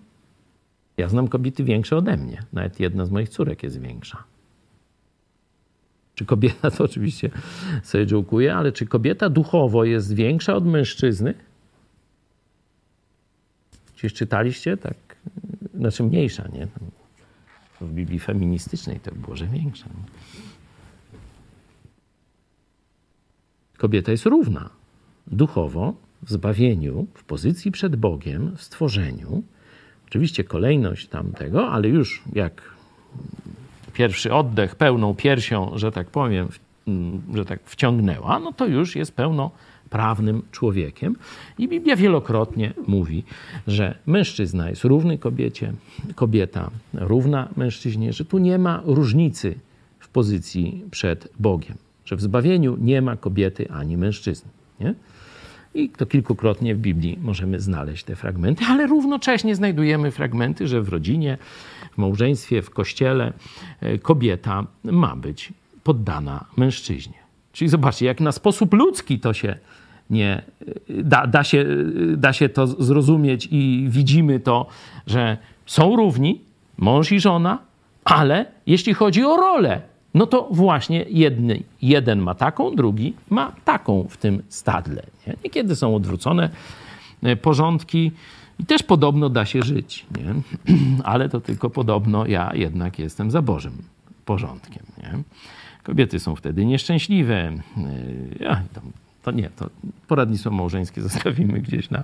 Speaker 1: Ja znam kobiety większe ode mnie. Nawet jedna z moich córek jest większa. Czy kobieta, *laughs* to oczywiście sobie jołkuję, ale czy kobieta duchowo jest większa od mężczyzny? Gdzieś czytaliście? Tak, znaczy mniejsza, nie? W Biblii feministycznej to było, że większa. Nie? Kobieta jest równa duchowo w zbawieniu, w pozycji przed Bogiem, w stworzeniu. Oczywiście kolejność tamtego, ale już jak pierwszy oddech pełną piersią, że tak powiem, że tak wciągnęła, no to już jest pełno prawnym człowiekiem. I Biblia wielokrotnie mówi, że mężczyzna jest równy kobiecie, kobieta równa mężczyźnie, że tu nie ma różnicy w pozycji przed Bogiem, że w zbawieniu nie ma kobiety ani mężczyzny. Nie? I to kilkukrotnie w Biblii możemy znaleźć te fragmenty, ale równocześnie znajdujemy fragmenty, że w rodzinie, w małżeństwie, w kościele e, kobieta ma być poddana mężczyźnie. Czyli zobaczcie, jak na sposób ludzki to się nie da, da, się, da się to zrozumieć i widzimy to, że są równi, mąż i żona, ale jeśli chodzi o rolę, no to właśnie jedny, jeden ma taką, drugi ma taką w tym stadle. Nie? Niekiedy są odwrócone e, porządki i też podobno da się żyć, nie? *clears throat* ale to tylko podobno ja jednak jestem za Bożym porządkiem. Nie? Kobiety są wtedy nieszczęśliwe. E, ja, to nie, to poradnictwo małżeńskie *laughs* zostawimy gdzieś na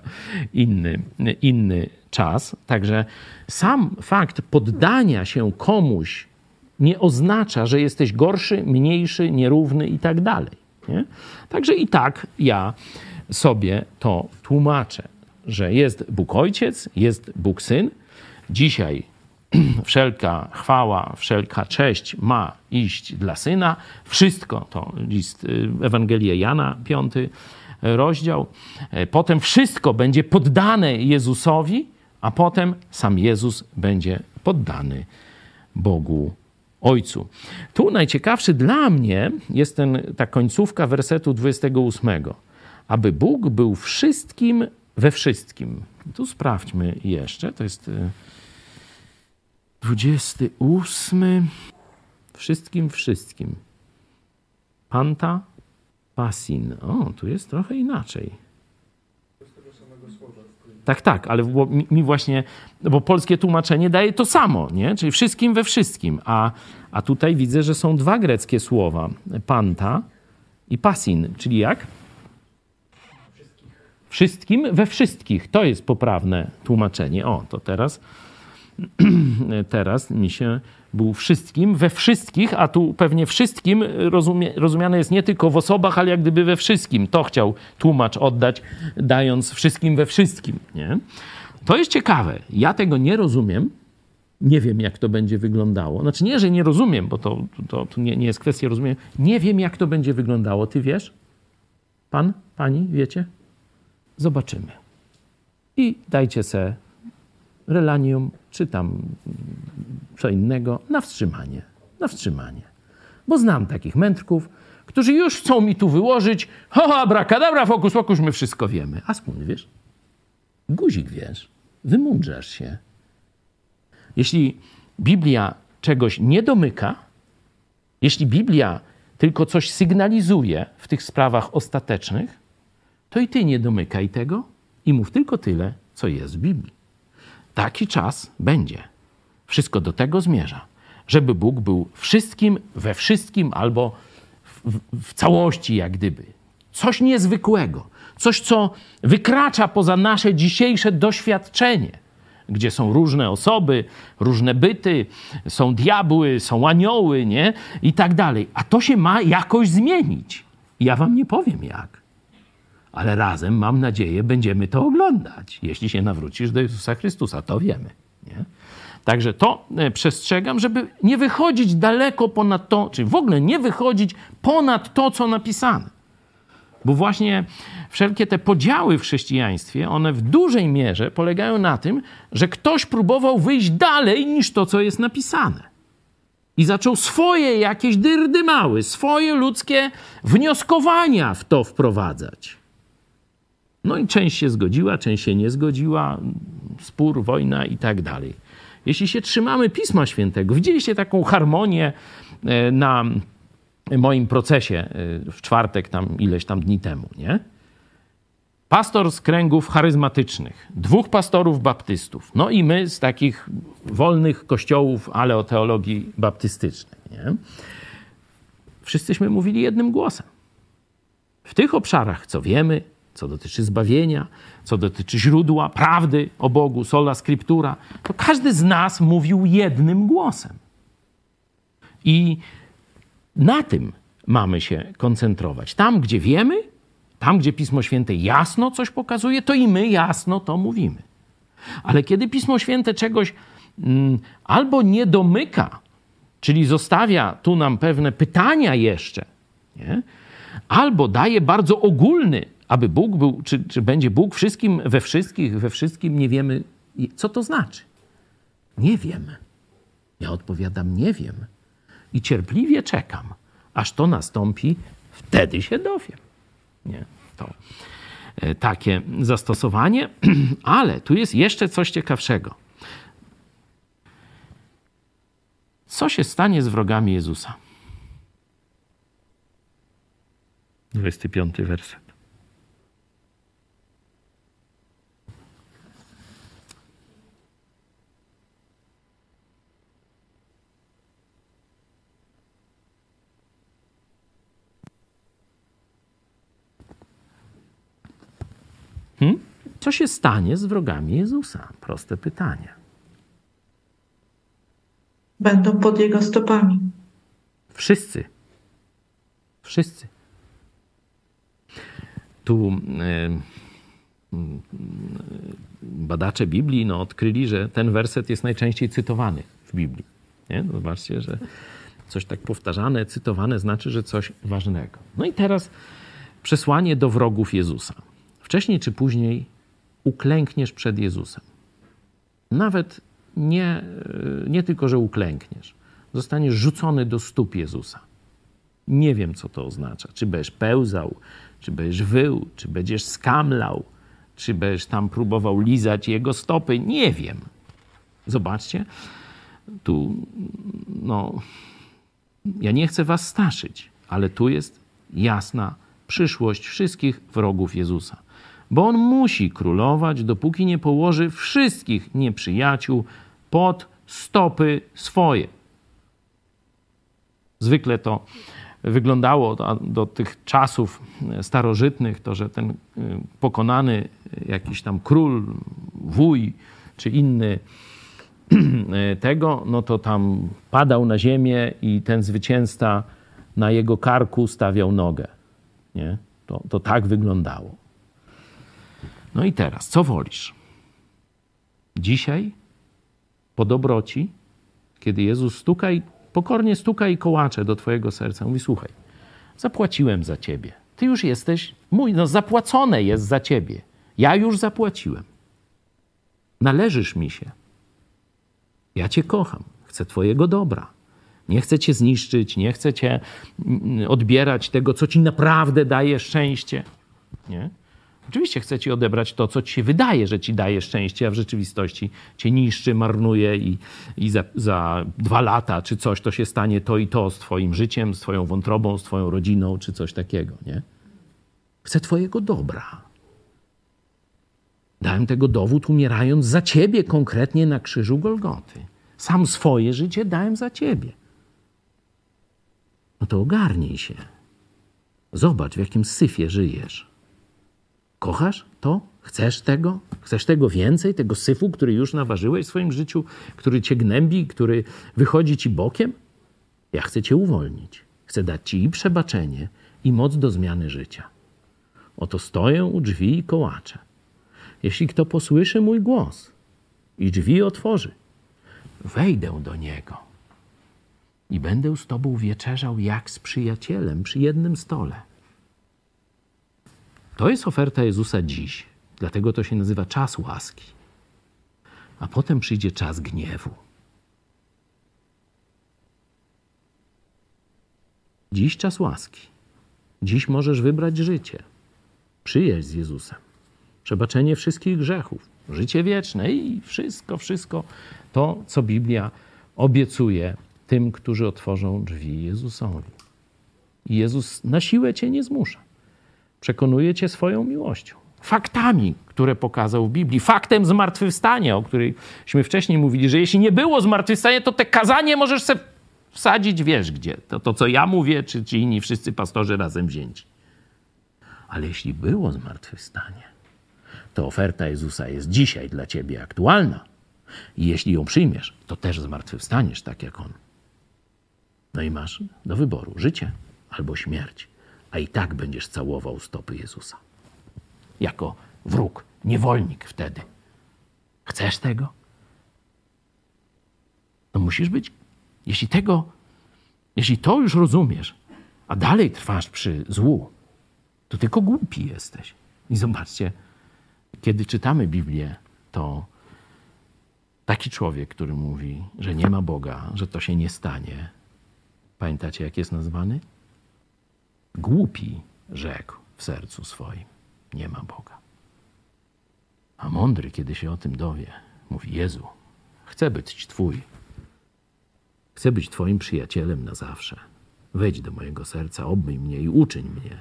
Speaker 1: inny, inny czas. Także sam fakt poddania się komuś nie oznacza, że jesteś gorszy, mniejszy, nierówny i tak dalej. Także i tak ja sobie to tłumaczę, że jest Bóg Ojciec, jest Bóg Syn. Dzisiaj *clears throat* wszelka chwała, wszelka cześć ma iść dla Syna. Wszystko to list y, Ewangelia Jana, piąty rozdział. E, potem wszystko będzie poddane Jezusowi, a potem sam Jezus będzie poddany Bogu Ojcu. Tu najciekawszy dla mnie jest ten, ta końcówka wersetu 28. Aby Bóg był wszystkim we wszystkim. Tu sprawdźmy jeszcze. To jest y, 28. Wszystkim, wszystkim. Panta, pasin. O, tu jest trochę inaczej. Tak, tak, ale mi właśnie, bo polskie tłumaczenie daje to samo, nie? Czyli wszystkim we wszystkim. A, a tutaj widzę, że są dwa greckie słowa. Panta i pasin. Czyli jak? Wszystkim we wszystkich. To jest poprawne tłumaczenie. O, to teraz *clears throat* teraz mi się był wszystkim, we wszystkich, a tu pewnie wszystkim rozumie, rozumiane jest nie tylko w osobach, ale jak gdyby we wszystkim. To chciał tłumacz oddać, dając wszystkim we wszystkim. Nie? To jest ciekawe. Ja tego nie rozumiem. Nie wiem, jak to będzie wyglądało. Znaczy nie, że nie rozumiem, bo to, to, to nie, nie jest kwestia rozumienia. Nie wiem, jak to będzie wyglądało. Ty wiesz? Pan, pani, wiecie? Zobaczymy. I dajcie se relanium czy tam co innego na wstrzymanie. Na wstrzymanie. Bo znam takich mędrków, którzy już chcą mi tu wyłożyć, ho, abrakadabra, fokus, fokus, my wszystko wiemy. A skąd wiesz? Guzik wiesz, wymądrzasz się. Jeśli Biblia czegoś nie domyka, jeśli Biblia tylko coś sygnalizuje w tych sprawach ostatecznych, to i ty nie domykaj tego i mów tylko tyle, co jest w Biblii. Taki czas będzie. Wszystko do tego zmierza, żeby Bóg był wszystkim, we wszystkim albo w, w całości, jak gdyby. Coś niezwykłego, coś, co wykracza poza nasze dzisiejsze doświadczenie, gdzie są różne osoby, różne byty, są diabły, są anioły, nie? I tak dalej. A to się ma jakoś zmienić. Ja wam nie powiem jak. Ale razem, mam nadzieję, będziemy to oglądać. Jeśli się nawrócisz do Jezusa Chrystusa, to wiemy. Nie? Także to e, przestrzegam, żeby nie wychodzić daleko ponad to, czy w ogóle nie wychodzić ponad to, co napisane. Bo właśnie wszelkie te podziały w chrześcijaństwie, one w dużej mierze polegają na tym, że ktoś próbował wyjść dalej niż to, co jest napisane. I zaczął swoje jakieś dyrdymały, swoje ludzkie wnioskowania w to wprowadzać. No i część się zgodziła, część się nie zgodziła, spór, wojna i tak dalej. Jeśli się trzymamy Pisma Świętego, widzieliście taką harmonię e, na moim procesie e, w czwartek, tam ileś tam dni temu, nie? Pastor z kręgów charyzmatycznych, dwóch pastorów baptystów, no i my z takich wolnych kościołów, ale o teologii baptystycznej, nie? Wszyscyśmy mówili jednym głosem. W tych obszarach, co wiemy, co dotyczy zbawienia, co dotyczy źródła, prawdy o Bogu, sola scriptura, to każdy z nas mówił jednym głosem. I na tym mamy się koncentrować. Tam, gdzie wiemy, tam, gdzie Pismo Święte jasno coś pokazuje, to i my jasno to mówimy. Ale kiedy Pismo Święte czegoś mm, albo nie domyka, czyli zostawia tu nam pewne pytania jeszcze, nie? albo daje bardzo ogólny aby Bóg był, czy, czy będzie Bóg wszystkim, we wszystkich, we wszystkim, nie wiemy, co to znaczy. Nie wiem. Ja odpowiadam, nie wiem. I cierpliwie czekam, aż to nastąpi, wtedy się dowiem. Nie, to e, takie zastosowanie, *clears throat* ale tu jest jeszcze coś ciekawszego. Co się stanie z wrogami Jezusa? 25 werset. Hmm? Co się stanie z wrogami Jezusa? Proste pytanie.
Speaker 3: Będą pod jego stopami.
Speaker 1: Wszyscy. Wszyscy. Tu e, badacze Biblii no, odkryli, że ten werset jest najczęściej cytowany w Biblii. Nie? Zobaczcie, że coś tak powtarzane, cytowane znaczy, że coś ważnego. No i teraz przesłanie do wrogów Jezusa wcześniej czy później uklękniesz przed Jezusem. Nawet nie, e, nie tylko, że uklękniesz, zostaniesz rzucony do stóp Jezusa. Nie wiem, co to oznacza. Czy będziesz pełzał, czy będziesz wył, czy będziesz skamlał, czy będziesz tam próbował lizać jego stopy. Nie wiem. Zobaczcie, tu, no, ja nie chcę was straszyć, ale tu jest jasna przyszłość wszystkich wrogów Jezusa bo on musi królować, dopóki nie położy wszystkich nieprzyjaciół pod stopy swoje. Zwykle to wyglądało do, tych czasów starożytnych, to że ten y, pokonany jakiś tam król, wuj czy inny *clears throat* tego, no to tam padał na ziemię i ten zwycięzca na jego karku stawiał nogę. Nie? To, to tak wyglądało. No i teraz, co wolisz? Dzisiaj, po dobroci, kiedy Jezus stuka i pokornie stuka i kołacze do Twojego serca, mówi: Słuchaj, zapłaciłem za Ciebie. Ty już jesteś mój, no zapłacone jest za Ciebie. Ja już zapłaciłem. Należysz mi się. Ja Cię kocham. Chcę Twojego dobra. Nie chcę Cię zniszczyć, nie chcę Cię mm, odbierać tego, co Ci naprawdę daje szczęście. Nie? Oczywiście chce ci odebrać to, co ci się wydaje, że ci daje szczęście, a w rzeczywistości cię niszczy, marnuje i, i za, za dwa lata czy coś to się stanie to i to z twoim życiem, z twoją wątrobą, z twoją rodziną czy coś takiego, nie? Chce twojego dobra. Dałem tego dowód umierając za ciebie konkretnie na krzyżu Golgoty. Sam swoje życie dałem za ciebie. No to ogarnij się. Zobacz, w jakim syfie żyjesz. Kochasz to? Chcesz tego? Chcesz tego więcej, tego syfu, który już naważyłeś w swoim życiu, który cię gnębi, który wychodzi ci bokiem? Ja chcę cię uwolnić. Chcę dać ci i przebaczenie, i moc do zmiany życia. Oto stoję u drzwi i kołaczę. Jeśli kto posłyszy mój głos i drzwi otworzy, wejdę do niego i będę z tobą wieczerzał jak z przyjacielem przy jednym stole. To jest oferta Jezusa dziś. Dlatego to się nazywa czas łaski. A potem przyjdzie czas gniewu. Dziś czas łaski. Dziś możesz wybrać życie. Przyjaźń z Jezusem. Przebaczenie wszystkich grzechów. Życie wieczne i wszystko, wszystko to, co Biblia obiecuje tym, którzy otworzą drzwi Jezusowi. Jezus na siłę cię nie zmusza przekonuje cię swoją miłością. Faktami, które pokazał w Biblii, faktem zmartwychwstania, o którymśmy wcześniej mówili, że jeśli nie było zmartwychwstania, to te kazanie możesz sobie wsadzić, wiesz gdzie. To, to co ja mówię, czy, czy inni wszyscy pastorzy razem wzięci. Ale jeśli było zmartwychwstanie, to oferta Jezusa jest dzisiaj dla ciebie aktualna. I jeśli ją przyjmiesz, to też zmartwychwstaniesz tak jak On. No i masz do wyboru życie albo śmierć a i tak będziesz całował stopy Jezusa. Jako wróg, niewolnik wtedy. Chcesz tego? No musisz być, jeśli tego, jeśli to już rozumiesz, a dalej trwasz przy złu, to tylko głupi jesteś. I zobaczcie, kiedy czytamy Biblię, to taki człowiek, który mówi, że nie ma Boga, że to się nie stanie. Pamiętacie, jak jest nazwany? Głupi rzekł w sercu swoim: Nie ma Boga. A mądry, kiedy się o tym dowie, mówi: Jezu, chcę być Twój. Chcę być Twoim przyjacielem na zawsze. Wejdź do mojego serca, obmyj mnie i uczyń mnie,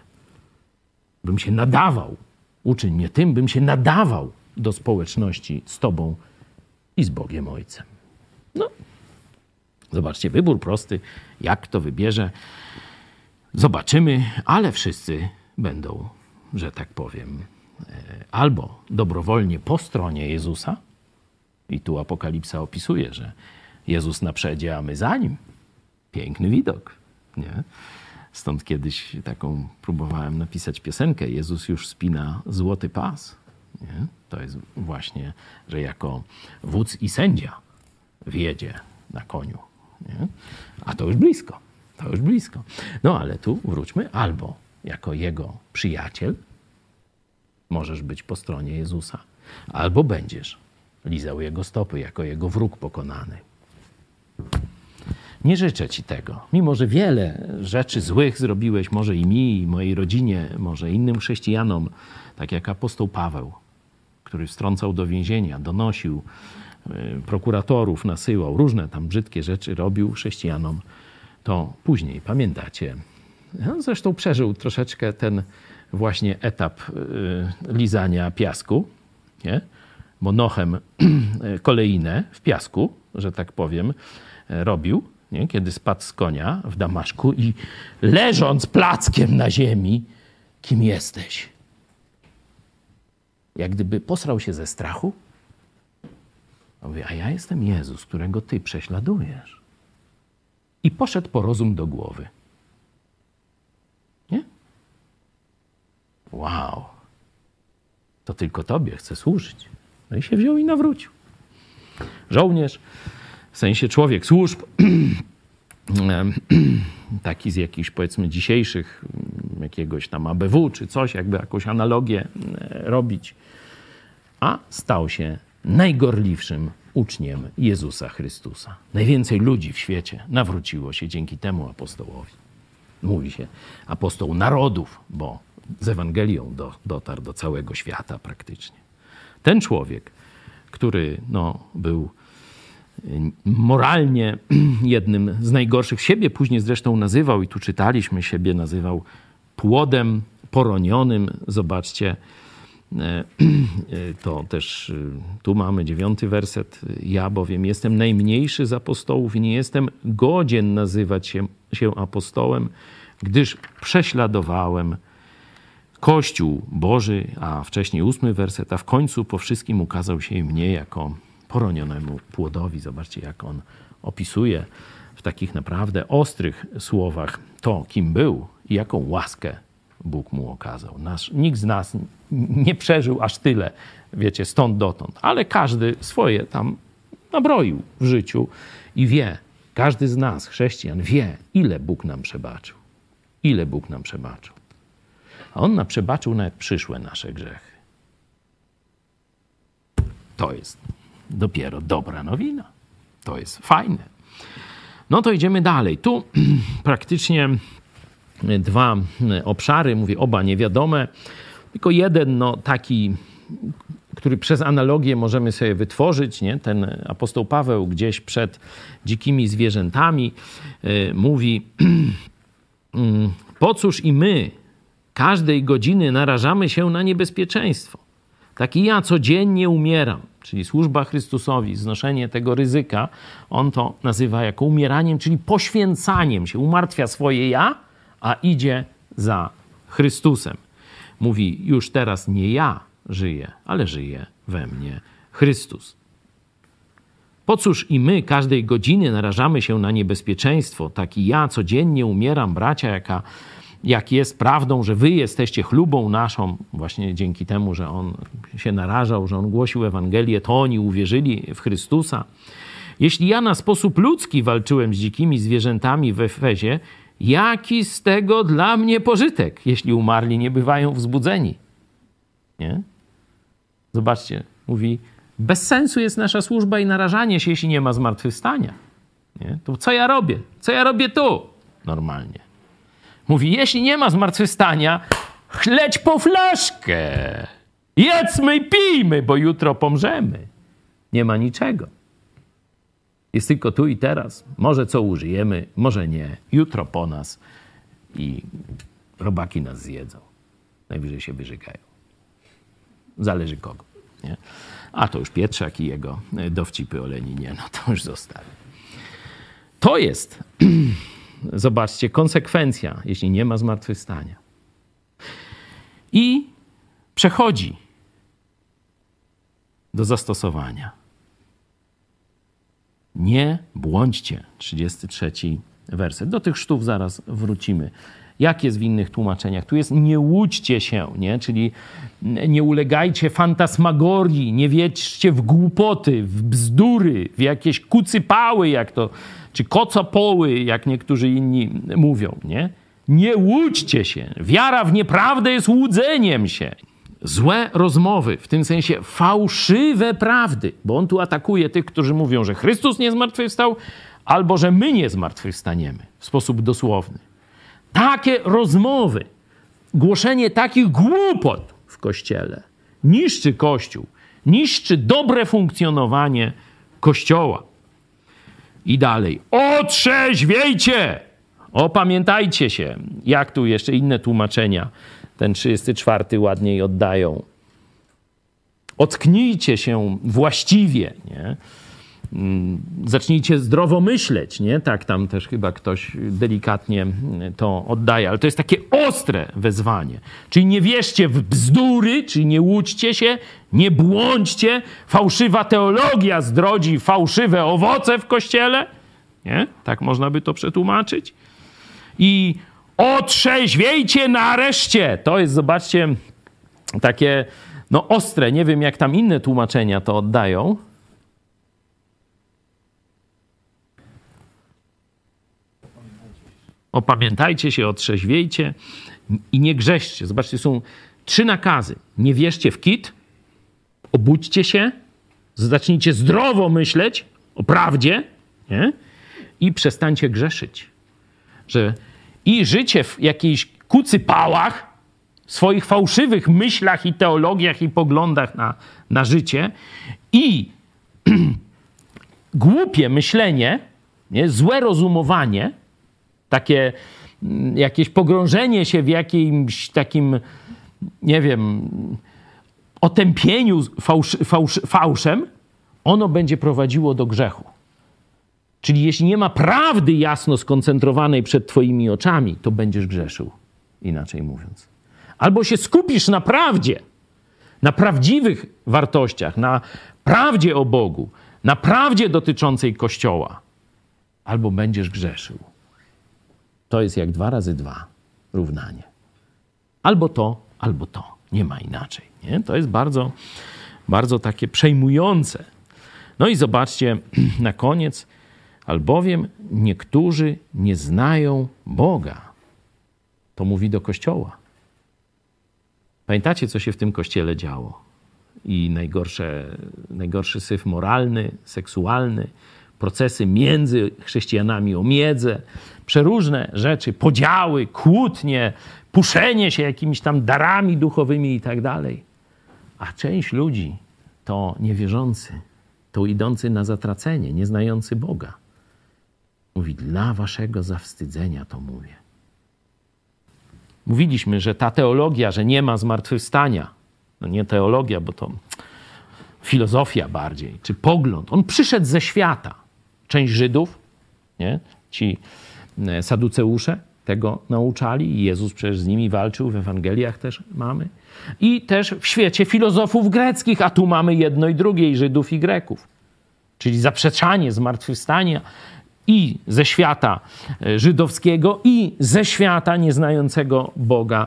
Speaker 1: bym się nadawał. Uczyń mnie tym, bym się nadawał do społeczności z Tobą i z Bogiem Ojcem. No, zobaczcie, wybór prosty. Jak to wybierze? Zobaczymy, ale wszyscy będą, że tak powiem, e, albo dobrowolnie po stronie Jezusa, i tu Apokalipsa opisuje, że Jezus na przedzie, a my za nim. Piękny widok, nie? Stąd kiedyś taką próbowałem napisać piosenkę. Jezus już spina złoty pas. Nie? To jest właśnie, że jako wódz i sędzia wjedzie na koniu. Nie? A to już blisko. To już blisko. No ale tu wróćmy, albo jako jego przyjaciel możesz być po stronie Jezusa, albo będziesz lizał jego stopy jako jego wróg pokonany. Nie życzę ci tego. Mimo, że wiele rzeczy złych zrobiłeś, może i mi, i mojej rodzinie, może innym chrześcijanom, tak jak apostoł Paweł, który wstrącał do więzienia, donosił y, prokuratorów, nasyłał, różne tam brzydkie rzeczy robił chrześcijanom to później, pamiętacie. No, zresztą przeżył troszeczkę ten właśnie etap y, lizania piasku, nie? monochem *clears throat* koleinę w piasku, że tak powiem, robił, nie? kiedy spadł z konia w Damaszku i leżąc plackiem na ziemi, kim jesteś? Jak gdyby posrał się ze strachu. Mówi, a ja jestem Jezus, którego ty prześladujesz i poszedł po rozum do głowy. Nie? Wow. To tylko Tobie chcę służyć. No i się wziął i nawrócił. Żołnierz, w sensie człowiek służb, *clears throat* taki z jakichś powiedzmy dzisiejszych, jakiegoś tam ABW czy coś, jakby jakąś analogię robić, a stał się najgorliwszym uczniem Jezusa Chrystusa. Najwięcej ludzi w świecie nawróciło się dzięki temu apostołowi. Mówi się apostoł narodów, bo z Ewangelią do, dotarł do całego świata praktycznie. Ten człowiek, który no, był moralnie *clears throat* jednym z najgorszych. Siebie później zresztą nazywał, i tu czytaliśmy, siebie nazywał płodem poronionym. Zobaczcie, *clears throat* to też e, tu mamy dziewiąty werset. Ja bowiem jestem najmniejszy z apostołów i nie jestem godzien nazywać się, się apostołem, gdyż prześladowałem Kościół Boży, a wcześniej ósmy werset, a w końcu po wszystkim ukazał się mnie jako poronionemu płodowi. Zobaczcie, jak on opisuje w takich naprawdę ostrych słowach to, kim był i jaką łaskę Bóg mu okazał. Nasz, nikt z nas nie przeżył aż tyle, wiecie, stąd dotąd, ale każdy swoje tam nabroił w życiu i wie, każdy z nas, chrześcijan, wie, ile Bóg nam przebaczył. Ile Bóg nam przebaczył. A On nam przebaczył nawet przyszłe nasze grzechy. To jest dopiero dobra nowina. To jest fajne. No to idziemy dalej. Tu *clears throat* praktycznie dwa obszary, mówię oba niewiadome, tylko jeden no, taki, który przez analogię możemy sobie wytworzyć. Nie? Ten apostoł Paweł gdzieś przed dzikimi zwierzętami y, mówi, *clears throat* mm, po cóż i my każdej godziny narażamy się na niebezpieczeństwo. Tak i ja codziennie umieram czyli służba Chrystusowi, znoszenie tego ryzyka, on to nazywa jako umieraniem, czyli poświęcaniem się. Umartwia swoje ja, a idzie za Chrystusem. Mówi: Już teraz nie ja żyję, ale żyje we mnie Chrystus. Po cóż i my każdej godziny narażamy się na niebezpieczeństwo, tak i ja codziennie umieram, bracia, jaka jak jest prawdą, że wy jesteście chlubą naszą, właśnie dzięki temu, że on się narażał, że on głosił Ewangelię, to oni uwierzyli w Chrystusa. Jeśli ja na sposób ludzki walczyłem z dzikimi zwierzętami w Efezie, jaki z tego dla mnie pożytek, jeśli umarli nie bywają wzbudzeni? Nie? Zobaczcie, mówi, bez sensu jest nasza służba i narażanie się, jeśli nie ma zmartwychwstania. Nie? To co ja robię? Co ja robię tu? Normalnie. Mówi, jeśli nie ma zmartwychwstania, chleć po flaszkę. Jedzmy i pijmy, bo jutro pomrzemy. Nie ma niczego. Jest tylko tu i teraz. Może co użyjemy, może nie. Jutro po nas i robaki nas zjedzą. Najwyżej się wyżygają. Zależy kogo. Nie? A to już Pietrzak i jego dowcipy o Leninie, no to już zostawię. To jest *clears throat* Zobaczcie, konsekwencja, jeśli nie ma zmartwychwstania. I przechodzi do zastosowania. Nie błądźcie. 33 werset. Do tych sztów zaraz wrócimy. Jak jest w innych tłumaczeniach? Tu jest nie łudźcie się, nie? czyli nie ulegajcie fantasmagorii, nie wiedźcie w głupoty, w bzdury, w jakieś kucypały, jak to czy kocopoły, jak niektórzy inni mówią, nie? Nie łudźcie się. Wiara w nieprawdę jest łudzeniem się. Złe rozmowy, w tym sensie fałszywe prawdy, bo on tu atakuje tych, którzy mówią, że Chrystus nie zmartwychwstał, albo że my nie zmartwychwstaniemy w sposób dosłowny. Takie rozmowy, głoszenie takich głupot w kościele niszczy Kościół, niszczy dobre funkcjonowanie Kościoła. I dalej. Otrzeźwiejcie! Opamiętajcie się. Jak tu jeszcze inne tłumaczenia ten 34 ładniej oddają. Ocknijcie się właściwie, nie? Mm, zacznijcie zdrowo myśleć, nie? Tak tam też chyba ktoś delikatnie to oddaje, ale to jest takie ostre wezwanie. Czyli nie wierzcie w bzdury, czyli nie łudźcie się, nie błądźcie, fałszywa teologia zdrodzi fałszywe owoce w kościele, nie? Tak można by to przetłumaczyć. I otrzeźwiejcie nareszcie. To jest, zobaczcie, takie no ostre, nie wiem jak tam inne tłumaczenia to oddają, Opamiętajcie się, otrzeźwiejcie i nie grzeszcie. Zobaczcie, są trzy nakazy. Nie wierzcie w kit, obudźcie się, zacznijcie zdrowo myśleć o prawdzie nie? i przestańcie grzeszyć. Że i życie w jakiejś kucypałach swoich fałszywych myślach i teologiach i poglądach na, na życie i *clears throat* głupie myślenie, nie, złe rozumowanie, takie mm, jakieś pogrążenie się w jakimś takim, nie wiem, otępieniu fałsz, fałsz, fałszem, ono będzie prowadziło do grzechu. Czyli jeśli nie ma prawdy jasno skoncentrowanej przed Twoimi oczami, to będziesz grzeszył, inaczej mówiąc. Albo się skupisz na prawdzie, na prawdziwych wartościach, na prawdzie o Bogu, na prawdzie dotyczącej Kościoła, albo będziesz grzeszył. To jest jak dwa razy dwa równanie. Albo to, albo to. Nie ma inaczej. Nie? To jest bardzo, bardzo takie przejmujące. No i zobaczcie *clears throat* na koniec, albowiem niektórzy nie znają Boga. To mówi do Kościoła. Pamiętacie, co się w tym kościele działo? I najgorsze, najgorszy syf moralny, seksualny, procesy między chrześcijanami o miedzę, przeróżne rzeczy, podziały, kłótnie, puszenie się jakimiś tam darami duchowymi i tak dalej. A część ludzi to niewierzący, to idący na zatracenie, nieznający Boga. Mówi, dla waszego zawstydzenia to mówię. Mówiliśmy, że ta teologia, że nie ma zmartwychwstania, no nie teologia, bo to filozofia bardziej, czy pogląd, on przyszedł ze świata. Część Żydów, nie? ci e, saduceusze tego nauczali Jezus przecież z nimi walczył, w Ewangeliach też mamy. I też w świecie filozofów greckich, a tu mamy jedno i drugie, i Żydów i Greków. Czyli zaprzeczanie zmartwychwstania i ze świata e, żydowskiego, i ze świata nieznającego Boga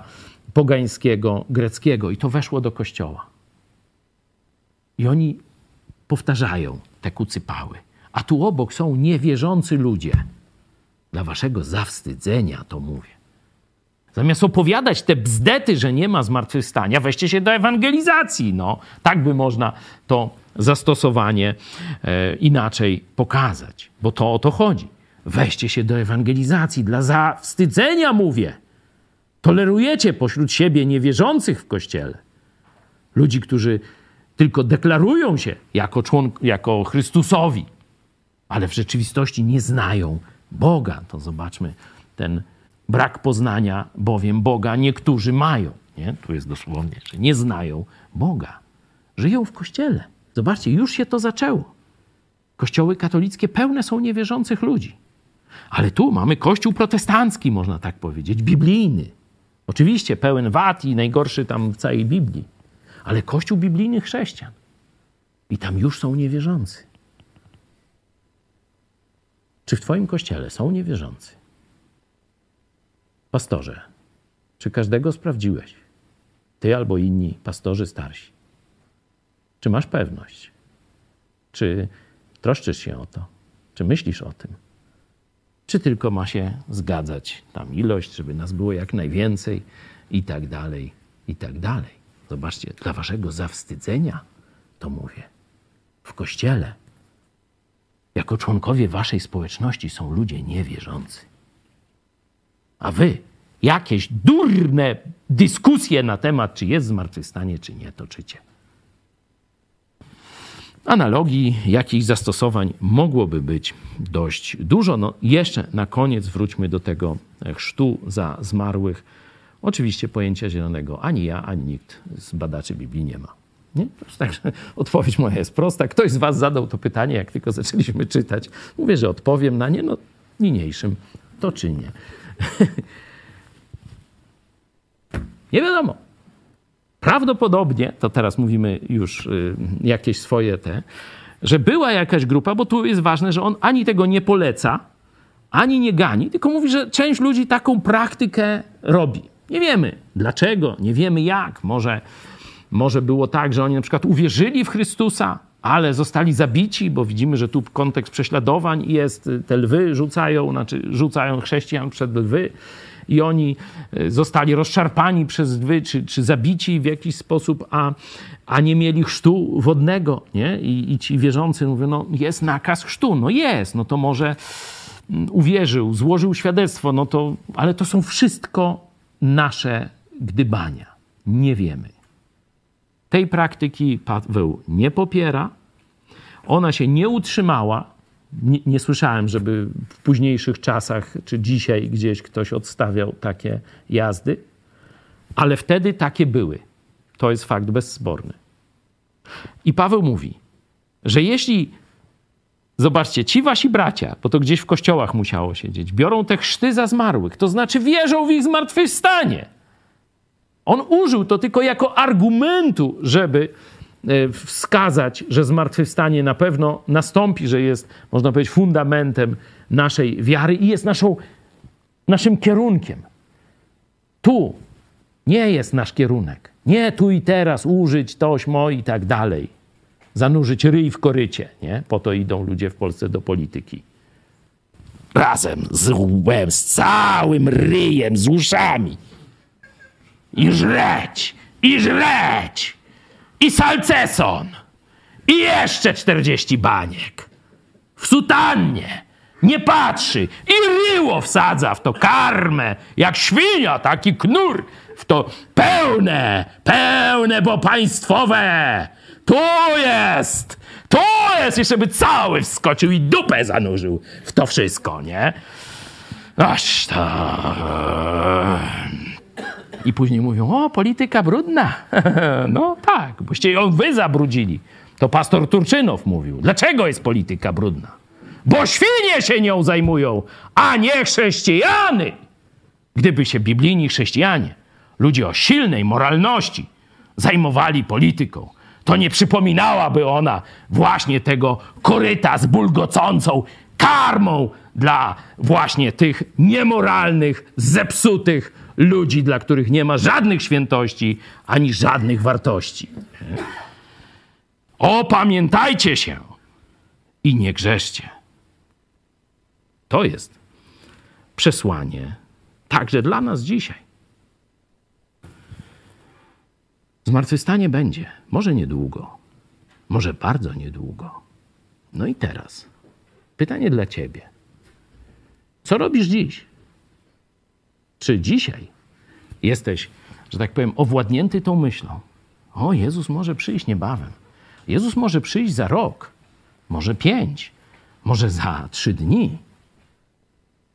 Speaker 1: pogańskiego, greckiego. I to weszło do kościoła. I oni powtarzają te kucypały. A tu obok są niewierzący ludzie. Dla waszego zawstydzenia to mówię. Zamiast opowiadać te bzdety, że nie ma zmartwychwstania, weźcie się do ewangelizacji. No, tak by można to zastosowanie e, inaczej pokazać, bo to o to chodzi. Weźcie się do ewangelizacji. Dla zawstydzenia mówię. Tolerujecie pośród siebie niewierzących w kościele. Ludzi, którzy tylko deklarują się jako, jako Chrystusowi, ale w rzeczywistości nie znają Boga. To zobaczmy ten brak poznania, bowiem Boga niektórzy mają. Nie? Tu jest dosłownie, że nie znają Boga. Żyją w kościele. Zobaczcie, już się to zaczęło. Kościoły katolickie pełne są niewierzących ludzi. Ale tu mamy kościół protestancki, można tak powiedzieć, biblijny. Oczywiście pełen wad i najgorszy tam w całej Biblii. Ale kościół biblijnych chrześcijan. I tam już są niewierzący. Czy w Twoim kościele są niewierzący? Pastorze, czy każdego sprawdziłeś? Ty albo inni pastorzy starsi. Czy masz pewność? Czy troszczysz się o to? Czy myślisz o tym? Czy tylko ma się zgadzać tam ilość, żeby nas było jak najwięcej i tak dalej, i tak dalej. Zobaczcie, dla waszego zawstydzenia to mówię. W kościele jako członkowie waszej społeczności są ludzie niewierzący. A wy jakieś durne dyskusje na temat, czy jest zmartwychwstanie, czy nie, toczycie. Analogii, jakichś zastosowań mogłoby być dość dużo. No, jeszcze na koniec wróćmy do tego chrztu za zmarłych. Oczywiście pojęcia zielonego ani ja, ani nikt z badaczy Biblii nie ma. Nie? Także odpowiedź moja jest prosta. Ktoś z Was zadał to pytanie, jak tylko zaczęliśmy czytać. Mówię, że odpowiem na nie, no niniejszym to czynię. *laughs* nie wiadomo. Prawdopodobnie, to teraz mówimy już y, jakieś swoje te, że była jakaś grupa, bo tu jest ważne, że on ani tego nie poleca, ani nie gani, tylko mówi, że część ludzi taką praktykę robi. Nie wiemy dlaczego, nie wiemy jak. Może może było tak, że oni na przykład uwierzyli w Chrystusa, ale zostali zabici, bo widzimy, że tu kontekst prześladowań jest, te lwy rzucają, znaczy rzucają chrześcijan przed lwy i oni e, zostali rozszarpani przez lwy, czy, czy zabici w jakiś sposób, a, a nie mieli chrztu wodnego, nie? I, I ci wierzący mówią, no jest nakaz chrztu, no jest, no to może mm, uwierzył, złożył świadectwo, no to, ale to są wszystko nasze gdybania. Nie wiemy. Tej praktyki Paweł nie popiera. Ona się nie utrzymała. Nie, nie, słyszałem, żeby w późniejszych czasach czy dzisiaj gdzieś ktoś odstawiał takie jazdy, ale wtedy takie były. To jest fakt bezsporny. I Paweł mówi, że jeśli, zobaczcie, ci wasi bracia, bo to gdzieś w kościołach musiało siedzieć, biorą te chrzty za zmarłych, to znaczy wierzą w ich zmartwychwstanie. On użył to tylko jako argumentu, żeby wskazać, że zmartwychwstanie na pewno nastąpi, że jest, można powiedzieć, fundamentem naszej wiary i jest naszą, naszym kierunkiem. Tu nie jest nasz kierunek. Nie tu i teraz użyć tośmo i tak dalej. Zanurzyć ryj w korycie. Nie? Po to idą ludzie w Polsce do polityki. Razem z łbem, z całym ryjem, z uszami. I żreć, i żreć, i salceson, i jeszcze czterdzieści baniek. W sutannie, nie patrzy i ryło wsadza w to karmę, jak świnia, taki knur, w to pełne, pełne, bo państwowe. Tu jest, tu jest, jeszcze by cały wskoczył i dupę zanurzył w to wszystko, nie? Aż to... I później mówią, o, polityka brudna. *laughs* no tak, boście ją wy zabrudzili. To pastor Turczynow mówił. Dlaczego jest polityka brudna? Bo świnie się nią zajmują, a nie chrześcijany. Gdyby się biblijni chrześcijanie, ludzie o silnej moralności, zajmowali polityką, to nie przypominałaby ona właśnie tego koryta z bulgocącą karmą dla właśnie tych niemoralnych, zepsutych ludzi, dla których nie ma żadnych świętości ani żadnych wartości. Opamiętajcie się i nie grzeszcie. To jest przesłanie także dla nas dzisiaj. Zmartwychwstanie będzie, może niedługo, może bardzo niedługo. No i teraz pytanie dla ciebie. Co robisz dziś? Czy dzisiaj jesteś, że tak powiem, owładnięty tą myślą? O, Jezus może przyjść niebawem. Jezus może przyjść za rok, może pięć, może za trzy dni.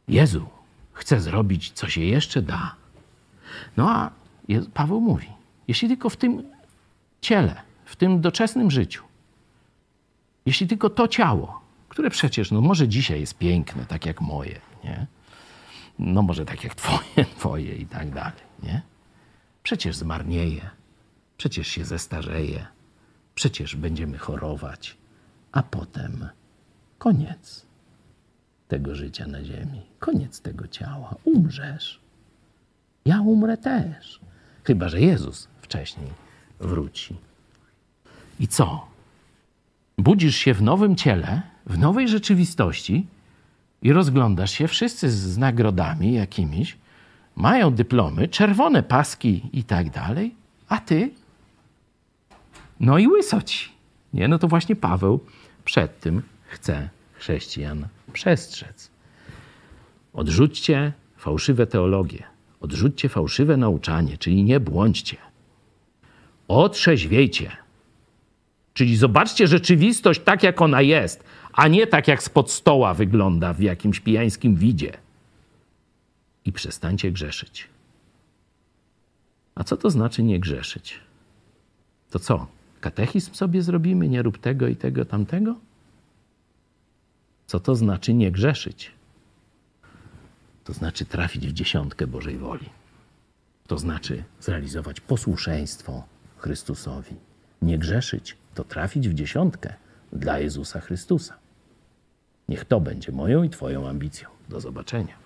Speaker 1: Jezu chce zrobić, co się jeszcze da. No a Paweł mówi, jeśli tylko w tym ciele, w tym doczesnym życiu, jeśli tylko to ciało, które przecież, no może dzisiaj jest piękne, tak jak moje, nie? No może tak jak twoje, *laughs* twoje i tak dalej, nie? Przecież zmarnieje, przecież się zestarzeje, przecież będziemy chorować, a potem koniec tego życia na ziemi, koniec tego ciała, umrzesz. Ja umrę też, chyba że Jezus wcześniej wróci. I co? Budzisz się w nowym ciele, w nowej rzeczywistości i rozglądasz się, wszyscy z nagrodami jakimiś, mają dyplomy, czerwone paski i tak dalej, a ty? No i łysoci. Nie, no to właśnie Paweł przed tym chce chrześcijan przestrzec. Odrzućcie fałszywe teologie, odrzućcie fałszywe nauczanie, czyli nie błądźcie. Otrzeźwiejcie. Czyli zobaczcie rzeczywistość tak, jak ona jest, a nie tak, jak spod stoła wygląda w jakimś pijańskim widzie. I przestańcie grzeszyć. A co to znaczy nie grzeszyć? To co? Katechizm sobie zrobimy, nie rób tego i tego, tamtego? Co to znaczy nie grzeszyć? To znaczy trafić w dziesiątkę Bożej woli. To znaczy zrealizować posłuszeństwo Chrystusowi. Nie grzeszyć to trafić w dziesiątkę dla Jezusa Chrystusa. Niech to będzie moją i Twoją ambicją. Do zobaczenia.